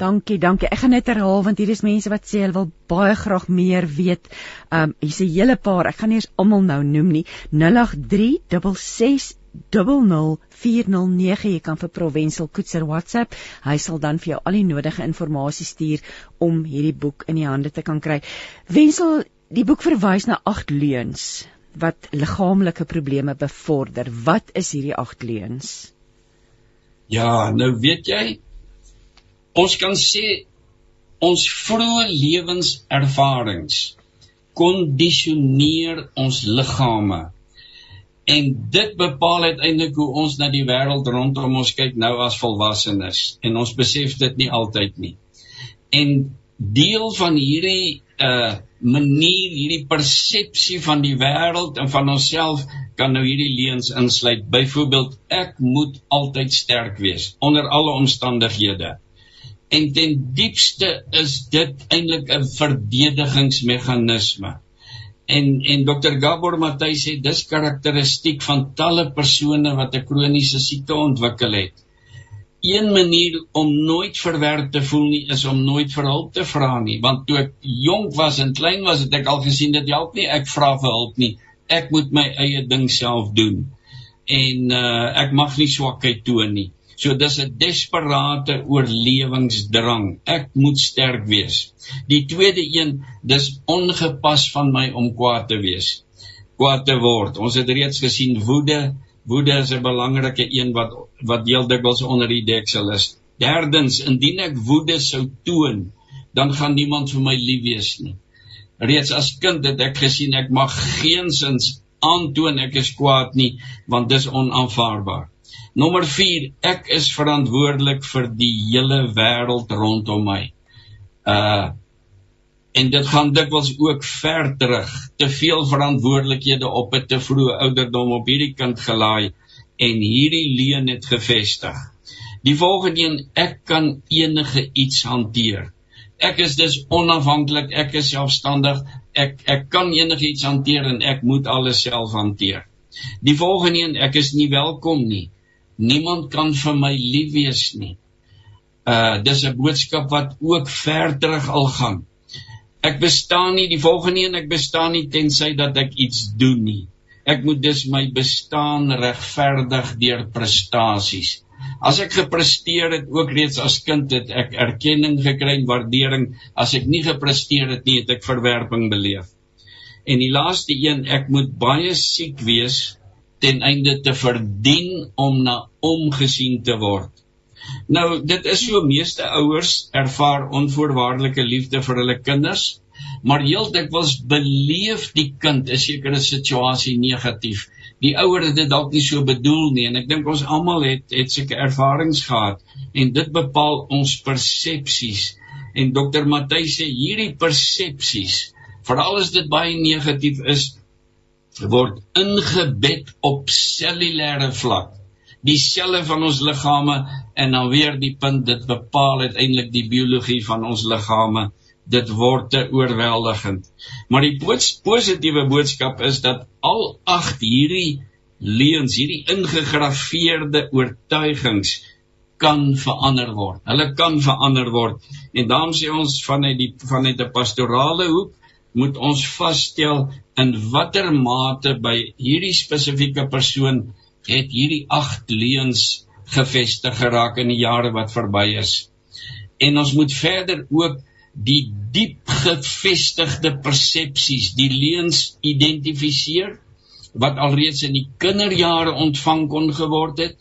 Dankie, dankie. Ek gaan net herhaal want hier is mense wat sê hulle wil baie graag meer weet. Um hier's 'n hele paar. Ek gaan nie eens almal nou noem nie. 083 004009 jy kan vir Provensel Koetser WhatsApp. Hy sal dan vir jou al die nodige inligting stuur om hierdie boek in die hande te kan kry. Wensel, die boek verwys na agt leuns wat liggaamlike probleme bevorder. Wat is hierdie agt leuns? Ja, nou weet jy, ons kan sê ons vroeë lewenservarings kondisioneer ons liggame. En dit bepaal uiteindelik hoe ons na die wêreld rondom ons kyk nou as volwassenes en ons besef dit nie altyd nie. En deel van hierdie uh manier, hierdie persepsie van die wêreld en van onsself kan nou hierdie leuns insluit. Byvoorbeeld, ek moet altyd sterk wees onder alle omstandighede. En ten diepste is dit eintlik 'n verdedigingsmeganisme. En en Dr. Gabor Matthy sê dis karakteristiek van talle persone wat 'n kroniese siekte ontwikkel het. Een manier om nooit verwerp te voel nie is om nooit vir hulp te vra nie, want toe ek jonk was en klein was, het ek al gesien dit help nie ek vra vir hulp nie. Ek moet my eie ding self doen. En uh ek mag nie swakheid toon nie. So dis 'n desperate oorlewingsdrang. Ek moet sterk wees. Die tweede een, dis ongepas van my om kwaad te wees. Kwaad te word. Ons het reeds gesien woede Woede is 'n belangrike een wat wat heel dikwels onder die deksel is. Derdens, indien ek woede sou toon, dan gaan niemand vir my lief wees nie. Reeds as kind het ek gesien ek mag geensins aantoon ek is kwaad nie, want dis onaanvaarbaar. Nommer 4, ek is verantwoordelik vir die hele wêreld rondom my. Uh en dit gaan dikwels ook ver terug. Te veel verantwoordelikhede op 'n te vroeë ouderdom op hierdie kind gelaai en hierdie leuen het gevestig. Die volgende een ek kan enige iets hanteer. Ek is dus onafhanklik ek is selfstandig ek ek kan enige iets hanteer en ek moet alles self hanteer. Die volgende een ek is nie welkom nie. Niemand kan vir my lief wees nie. Uh dis 'n boodskap wat ook ver terug al gaan Ek bestaan nie die volgende een ek bestaan nie tensy dat ek iets doen nie. Ek moet dus my bestaan regverdig deur prestasies. As ek gepresteer het ook reeds as kind het ek erkenning gekry en waardering. As ek nie gepresteer het nie, het ek verwerping beleef. En die laaste een, ek moet baie siek wees ten einde te verdien om na omgesien te word. Nou, dit is so meeste ouers ervaar onvoorwaardelike liefde vir hulle kinders, maar heel dikwels beleef die kind 'n sekere situasie negatief. Die ouer het dit dalk nie so bedoel nie en ek dink ons almal het het sulke ervarings gehad en dit bepaal ons persepsies. En dokter Matthys sê hierdie persepsies, veral as dit baie negatief is, word ingebed op cellulêre vlak die selle van ons liggame en dan weer die punt dit bepaal uiteindelik die biologie van ons liggame. Dit word te oorweldigend. Maar die positiewe boodskap is dat al agt hierdie leuns hierdie ingegrafieerde oortuigings kan verander word. Hulle kan verander word. En daarom sê ons vanuit die vanuit 'n pastorale hoek moet ons vasstel in watter mate by hierdie spesifieke persoon het hierdie agt leuns gevestig geraak in die jare wat verby is. en ons moet verder ook die diep gevestigde persepsies, die leuns identifiseer wat alreeds in die kinderjare ontvang kon geword het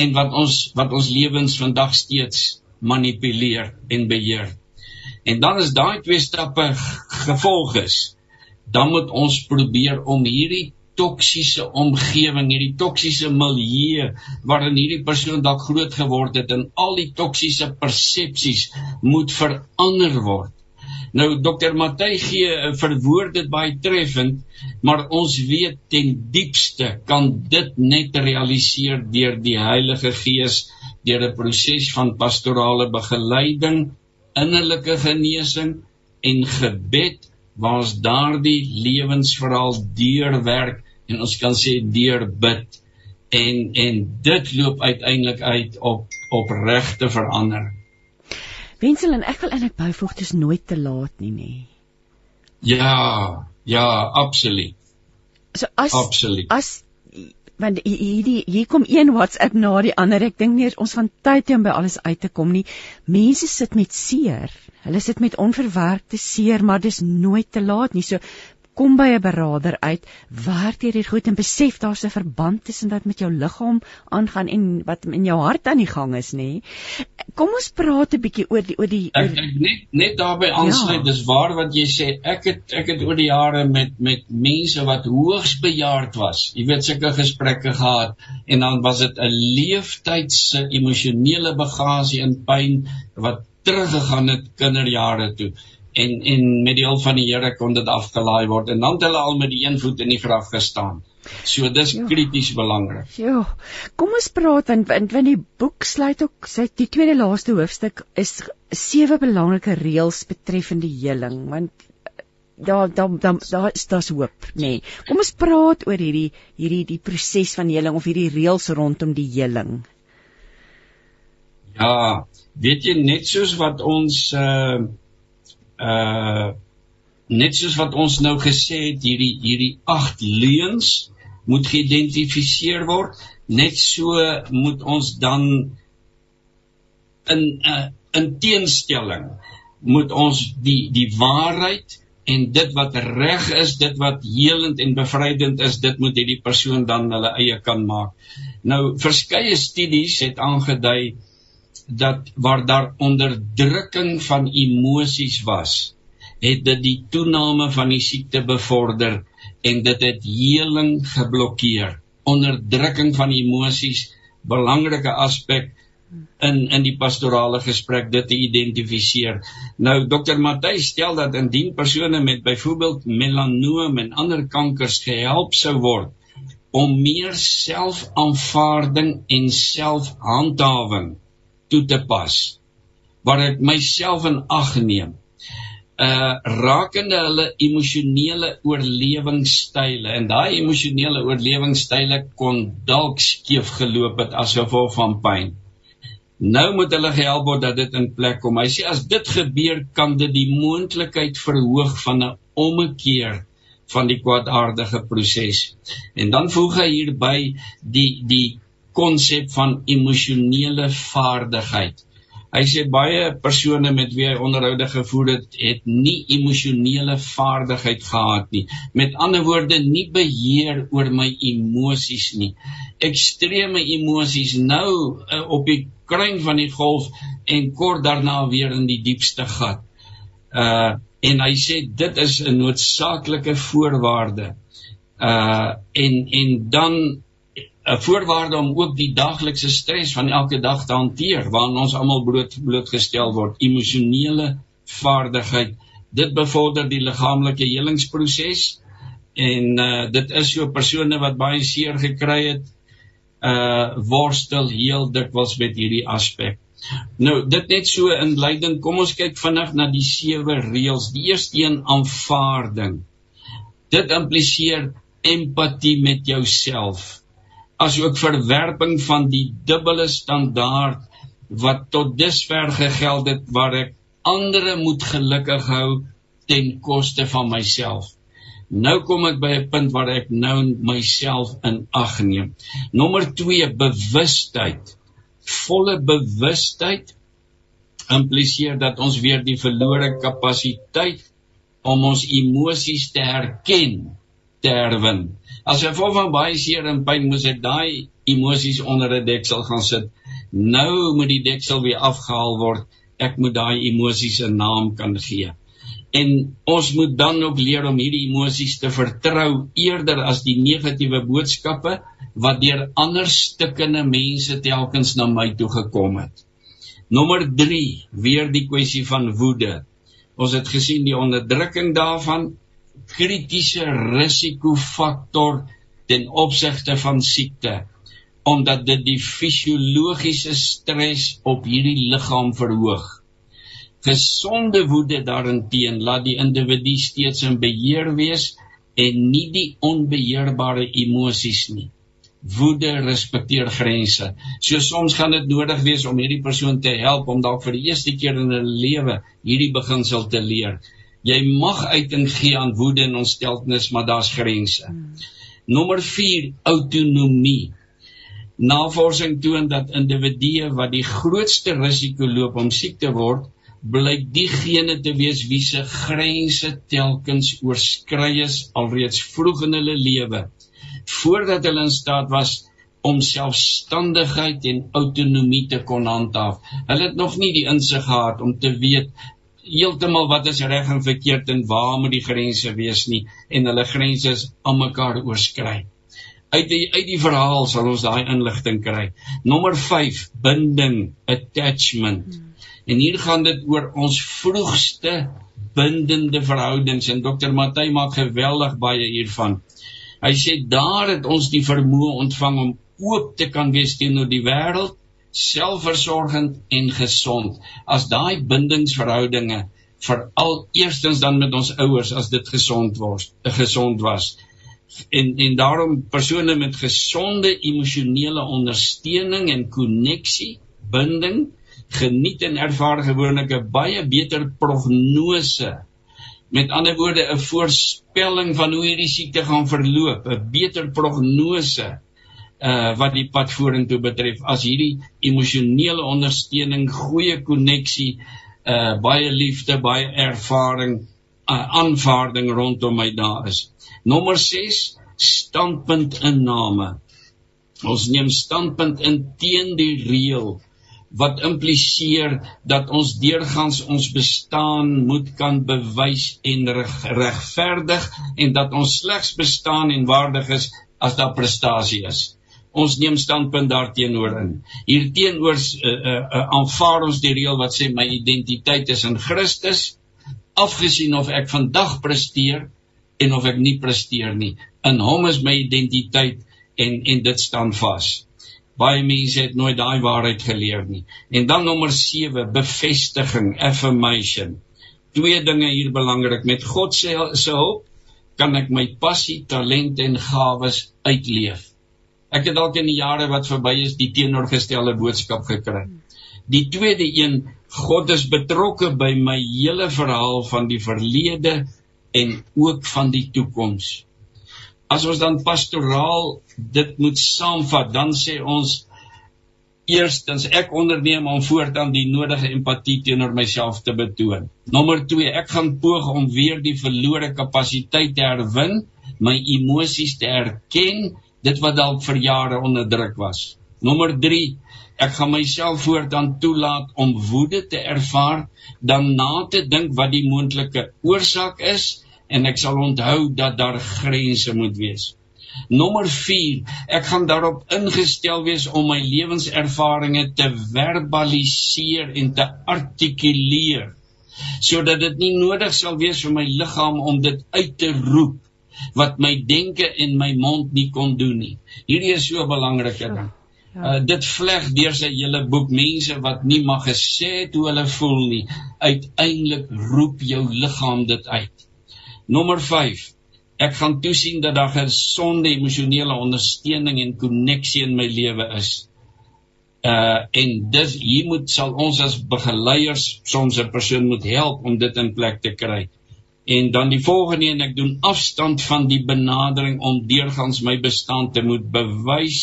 en wat ons wat ons lewens vandag steeds manipuleer en beheer. En dan is daai twee stappe gevolg is, dan moet ons probeer om hierdie toksiese omgewing, hierdie toksiese milieu waarin hierdie persoon dalk groot geword het en al die toksiese persepsies moet verander word. Nou Dr. Matthey gee verwoord dit baie treffend, maar ons weet ten diepste kan dit net realiseer deur die Heilige Gees deur 'n proses van pastorale begeleiding, innerlike genesing en gebed waar ons daardie lewensverhaal deurwerk en ons kan sê deur bid en en dit loop uiteindelik uit op op regte verander. Wensel en ek wil eintlik byvoeg dis nooit te laat nie nê. Ja, ja, absoluut. So as absoluut. As want hierdie hier kom een WhatsApp na die ander. Ek dink nie ons van tyd hê om by alles uit te kom nie. Mense sit met seer. Hulle sit met onverwerkte seer, maar dis nooit te laat nie. So kom by 'n beraader uit, werk deur dit goed en besef daar's 'n verband tussen wat met jou liggaam aangaan en wat in jou hart aan die gang is, nê. Kom ons praat 'n bietjie oor die oor die oor... Ek, ek net net daarbey aansluit. Ja. Dis waar wat jy sê. Ek het ek het oor die jare met met mense wat hoogs bejaard was. Jy weet sulke gesprekke gehad en dan was dit 'n leeftydse emosionele bagasie en pyn wat teruggegaan het kinderjare toe en en met die hulp van die Here kon dit afgelaai word en dan het hulle al met die een voet in die graf gestaan. So dis jo. krities belangrik. Ja. Kom ons praat want want want die boek sluit ook sy die tweede laaste hoofstuk is sewe belangrike reëls betreffende heling want daar daar daar daar is daar's hoop nê. Nee. Kom ons praat oor hierdie hierdie die proses van heling of hierdie reëls rondom die heling. Ja, weet jy net soos wat ons uh uh net soos wat ons nou gesê het hierdie hierdie agt leuns moet geïdentifiseer word net so moet ons dan in uh, in teenstelling moet ons die die waarheid en dit wat reg is dit wat helend en bevrydend is dit moet hierdie persoon dan hulle eie kan maak. Nou verskeie studies het aangedui dat waar daar onderdrukking van emosies was, het dit die toename van die siekte bevorder en dit het heling geblokkeer. Onderdrukking van emosies, belangrike aspek in in die pastorale gesprek dit te identifiseer. Nou Dr. Matthys stel dat indien persone met byvoorbeeld melanoom en ander kankers gehelp sou word om meer selfaanvaarding en selfhandhawing toe te pas waar ek myself in ag neem uh rakende hulle emosionele oorlewingstyle en daai emosionele oorlewingstyle kon dalk skeef geloop het as gevolg van pyn nou moet hulle gehelp word dat dit in plek kom. Hy sê as dit gebeur kan dit die moontlikheid verhoog van 'n ommekeer van die kwaadaardige proses en dan voeg hy hierby die die konsep van emosionele vaardigheid. Hy sê baie persone met wie hy onderhoude gevoer het, het nie emosionele vaardigheid gehad nie. Met ander woorde, nie beheer oor my emosies nie. Ekstreme emosies nou uh, op die kruin van die golf en kort daarna weer in die diepste gat. Uh en hy sê dit is 'n noodsaaklike voorwaarde. Uh en en dan 'n voorwaarde om ook die daglikse stres van elke dag te hanteer waaraan ons almal bloot blootgestel word. Emosionele vaardigheid. Dit bevorder die liggaamlike helingsproses en uh, dit is so persone wat baie seer gekry het uh worstel heel dikwels met hierdie aspek. Nou dit net so in leiding. Kom ons kyk vinnig na die sewe reëls. Die eerste een aanvaarding. Dit impliseer empatie met jouself asook verwerping van die dubbele standaard wat tot dusver gegeld het waar ek ander moet gelukkig hou ten koste van myself. Nou kom ek by 'n punt waar ek nou myself in ag neem. Nommer 2 bewustheid. Volle bewustheid impliseer dat ons weer die verlore kapasiteit om ons emosies te herken te herwin. As jy voor van baie seer en pyn moes ek daai emosies onder 'n deksel gaan sit. Nou moet die deksel weer afgehaal word. Ek moet daai emosies 'n naam kan gee. En ons moet dan ook leer om hierdie emosies te vertrou eerder as die negatiewe boodskappe wat deur ander stukkende mense telkens na my toe gekom het. Nommer 3, weer die kwessie van woede. Ons het gesien die onderdrukking daarvan kritiese risikofaktor ten opsigte van siekte omdat dit die fisiologiese stres op hierdie liggaam verhoog. Gesonde woede daarenteen laat die individu steeds in beheer wees en nie die onbeheerbare emosies nie woede respekteer grense. So soms gaan dit nodig wees om hierdie persoon te help om dalk vir die eerste keer in 'n lewe hierdie beginsel te leer. Jy mag uiting gee aan woede en ontsteltenis, maar daar's grense. Hmm. Nommer 4, autonomie. Navorsing toon dat individue wat die grootste risiko loop om siek te word, blyk diegene te wees wie se grense telkens oorskry is alreeds vroeg in hulle lewe voordat hulle in staat was om selfstandigheid en autonomie te kon handhaaf. Hulle het nog nie die insig gehad om te weet heeltemal wat is reg en verkeerd en waar moet die grense wees nie en hulle grense is aan mekaar oorskry. Uit die uit die verhaal sal ons daai inligting kry. Nommer 5, binding, attachment. En hier gaan dit oor ons vroegste bindende verhoudings en Dr. Matthey maak geweldig baie hiervan. Hy sê daar het ons die vermoë ontvang om oop te kan wees teenoor die wêreld, selfversorgend en gesond. As daai bindingsverhoudinge veral eerstens dan met ons ouers as dit gesond was, gesond was. En en daarom persone met gesonde emosionele ondersteuning en koneksie, binding, geniet en ervaar gewoonlik 'n baie beter prognose Met ander woorde 'n voorspelling van hoe hierdie siekte gaan verloop, 'n beter prognose uh wat die pad vorentoe betref as hierdie emosionele ondersteuning, goeie koneksie, uh baie liefde, baie ervaring, uh, aanvaarding rondom my daar is. Nommer 6, standpunt inname. Ons neem standpunt in teen die reël wat impliseer dat ons deurgangs ons bestaan moet kan bewys en regverdig en dat ons slegs bestaan en waardig is as daar prestasie is. Ons neem standpunt daarteenoor in. Hierteenoor uh, uh, uh, aanvaar ons die reël wat sê my identiteit is in Christus, afgesien of ek vandag presteer en of ek nie presteer nie. In Hom is my identiteit en en dit staan vas. Baie mense het nooit daai waarheid geleer nie. En dan nommer 7, bevestiging, affirmation. Twee dinge hier belangrik. Met God se se hulp kan ek my passie, talent en gawes uitleef. Ek het dalk in die jare wat verby is die teenoorgestelde boodskap gekry. Die tweede een, God is betrokke by my hele verhaal van die verlede en ook van die toekoms as ons dan pastoraal dit moet saamvat, dan sê ons eerstens ek onderneem om voortaan die nodige empatie teenoor myself te betoon. Nommer 2, ek gaan poog om weer die verlore kapasiteit te herwin, my emosies te erken, dit wat dalk vir jare onderdruk was. Nommer 3, ek gaan myself voortaan toelaat om woede te ervaar, dan na te dink wat die moontlike oorsaak is en ek sal onthou dat daar grense moet wees. Nommer 4, ek gaan daarop ingestel wees om my lewenservarings te verbaliseer en te artikuleer sodat dit nie nodig sal wees vir my liggaam om dit uit te roep wat my denke en my mond nie kon doen nie. Hierdie is so belangrik ding. Ja. Uh, dit vleg deur sy hele boek mense wat nie mag gesê het hoe hulle voel nie uiteindelik roep jou liggaam dit uit Nommer 5. Ek gaan toesien dat daar gesonde emosionele ondersteuning en koneksie in my lewe is. Uh en dis hier moet sal ons as begeleiers soms 'n persoon moet help om dit in plek te kry. En dan die volgende en ek doen afstand van die benadering om deurgangs my bestaan te moet bewys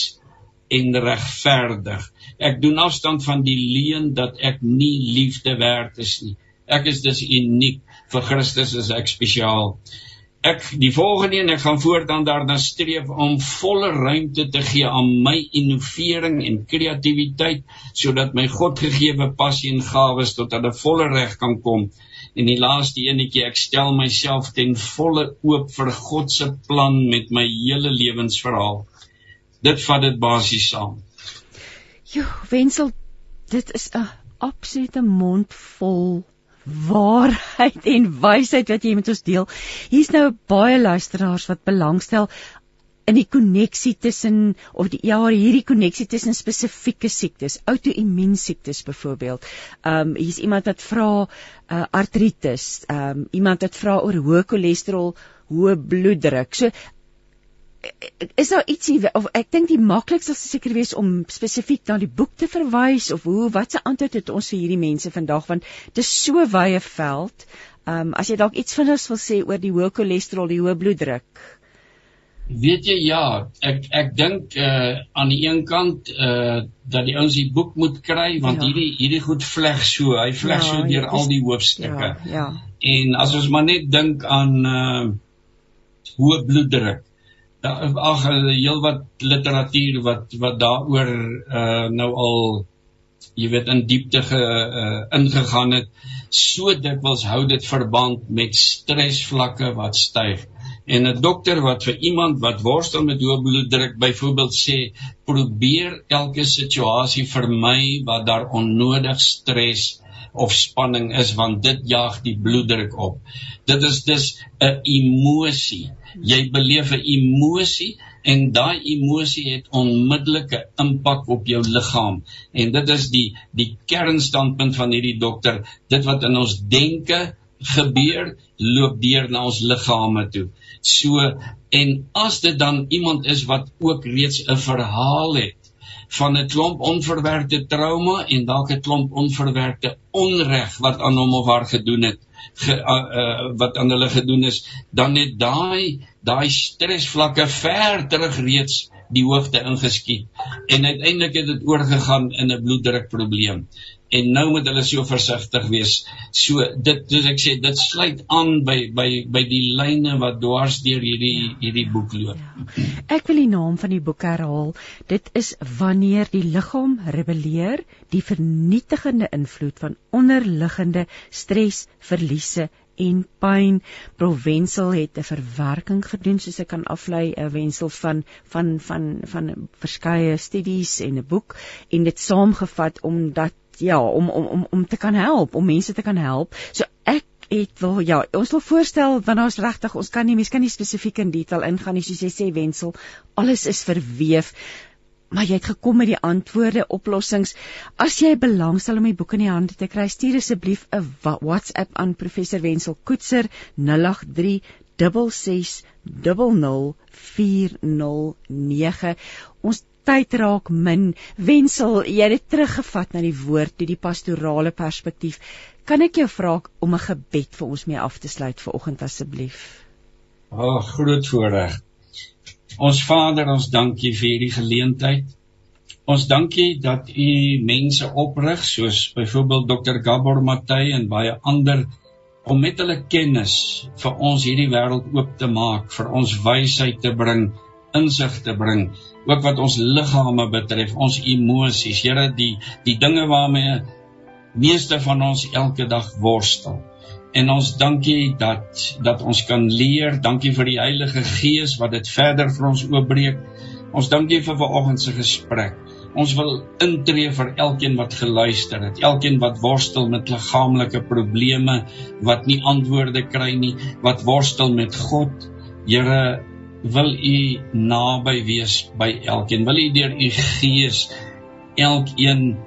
en regverdig. Ek doen afstand van die leuen dat ek nie liefde werd is nie. Ek is dus uniek. Vir Christus is ek spesiaal. Ek die volgende een ek gaan voortaan daarna streef om volle ruimte te gee aan my innovering en kreatiwiteit sodat my Godgegewe passie en gawes tot 'n volle reg kan kom. En die laaste enetjie ek stel myself ten volle oop vir God se plan met my hele lewensverhaal. Dit vat dit basies saam. Jo, Wensel, dit is 'n absolute mond vol waarheid en wysheid wat jy met ons deel. Hier's nou baie luisteraars wat belangstel in die koneksie tussen of die ja, hierdie koneksie tussen spesifieke siektes, outoimmuun siektes byvoorbeeld. Ehm um, hier's iemand wat vra uh, artritis, ehm um, iemand wat vra oor hoë cholesterol, hoë bloeddruk. So is daar ietsie of ek dink die maklikste sal seker wees om spesifiek na die boek te verwys of hoe wat se antwoord het ons vir hierdie mense vandag want dit is so wye veld. Ehm um, as jy dalk iets vinnigs wil sê oor die hoë cholesterol, die hoë bloeddruk. Weet jy ja, ek ek dink uh, aan die een kant uh, dat die ouens die boek moet kry want ja. hierdie hierdie goed vleg so, hy vleg ja, so deur al die hoofstukke. Ja, ja. En as ons maar net dink aan uh, hoë bloeddruk ag heel wat literatuur wat wat daaroor uh nou al jy weet in diepte ge, uh, ingegaan het so dikwels hou dit verband met stresvlakke wat styg en 'n dokter wat vir iemand wat worstel met hoë bloeddruk byvoorbeeld sê probeer elke situasie vermy wat daar onnodig stres of spanning is want dit jaag die bloeddruk op. Dit is dus 'n emosie. Jy beleef 'n emosie en daai emosie het onmiddellike impak op jou liggaam en dit is die die kernstandpunt van hierdie dokter. Dit wat in ons denke gebeur loop deur na ons liggame toe. So en as dit dan iemand is wat ook reeds 'n verhaal het van 'n klomp onverwerkte trauma en dalk 'n klomp onverwerkte onreg wat aan hom of haar gedoen het ge, uh, uh, wat aan hulle gedoen is, dan het daai daai stresvlakke ver terug reeds die hoogte ingeskiet. En uiteindelik het dit oorgegaan in 'n bloeddrukprobleem en nou moet hulle so versigtig wees. So dit soos ek sê, dit sluit aan by by by die lyne wat dwars deur hierdie ja. hierdie boek loop. Ja. Ek wil die naam van die boek herhaal. Dit is wanneer die liggaam rebelleer, die vernietigende invloed van onderliggende stres, verliese en pyn. Provensel het 'n verwerking gedoen soos ek kan aflei 'n wensel van van van van verskeie studies en 'n boek en dit saamgevat omdat ja, om om om om te kan help, om mense te kan help. So ek het wil ja, ons wil voorstel want daar's regtig ons kan nie mense kan nie spesifiek in detail ingaan nie soos jy sê Wensel. Alles is verweef. Maar jy het gekom met die antwoorde, oplossings. As jy belangstel om die boek in die hande te kry, stuur asseblief 'n WhatsApp aan professor Wensel Koetser 083 6600409. Ons tyd raak min. Wensel, jy het teruggevat na die woord, die pastorale perspektief. Kan ek jou vra om 'n gebed vir ons mee af te sluit vir oggend asseblief? Ag, oh, groot voorreg. Ons Vader, ons dankie vir hierdie geleentheid. Ons dankie dat U mense oprig soos byvoorbeeld Dr. Gabor Matthey en baie ander om met hulle kennis vir ons hierdie wêreld oop te maak, vir ons wysheid te bring, insig te bring ook wat ons liggame betref, ons emosies, Here, die die dinge waarmee meeste van ons elke dag worstel. En ons dankie dat dat ons kan leer. Dankie vir die Heilige Gees wat dit verder vir ons oopbreek. Ons dankie vir vanoggend se gesprek. Ons wil intree vir elkeen wat geluister het, elkeen wat worstel met liggaamlike probleme, wat nie antwoorde kry nie, wat worstel met God. Here, wil u naby wees by elkeen. Wil u deur u gees elkeen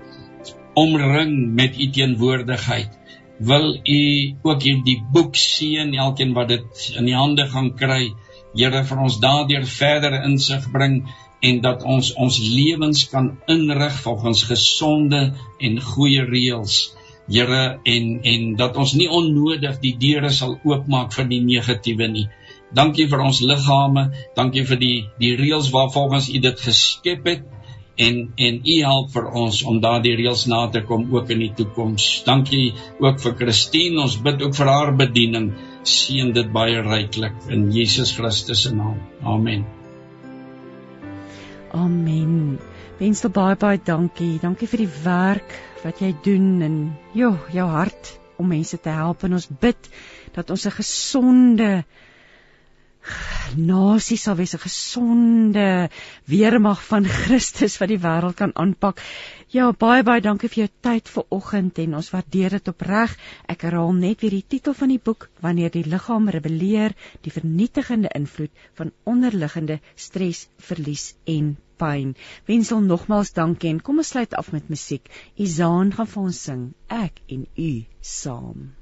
omring met u teenwoordigheid. Wil u ook hierdie boek seën elkeen wat dit in die hande gaan kry. Here vir ons daardeur verder insig bring en dat ons ons lewens kan inrig volgens gesonde en goeie reëls. Here en en dat ons nie onnodig die deure sal oopmaak vir die negatiewe nie. Dankie vir ons liggame. Dankie vir die die reëls waarvolgens U dit geskep het en en u help vir ons om daardie reëls na te kom ook in die toekoms. Dankie ook vir Christine. Ons bid ook vir haar bediening. Seën dit baie ryklik in Jesus Christus se naam. Amen. Amen. Wensel baie baie dankie. Dankie vir die werk wat jy doen en jo, jou hart om mense te help en ons bid dat ons 'n gesonde nasie sal wees 'n gesonde weermag van Christus wat die wêreld kan aanpak. Ja, baie baie dankie vir jou tyd vanoggend en ons waardeer dit opreg. Ek herhaal net weer die titel van die boek Wanneer die liggaam rebelleer, die vernietigende invloed van onderliggende stres, verlies en pyn. Wensel nogmaals dankie en kom ons sluit af met musiek. Izaan gaan vir ons sing. Ek en u saam.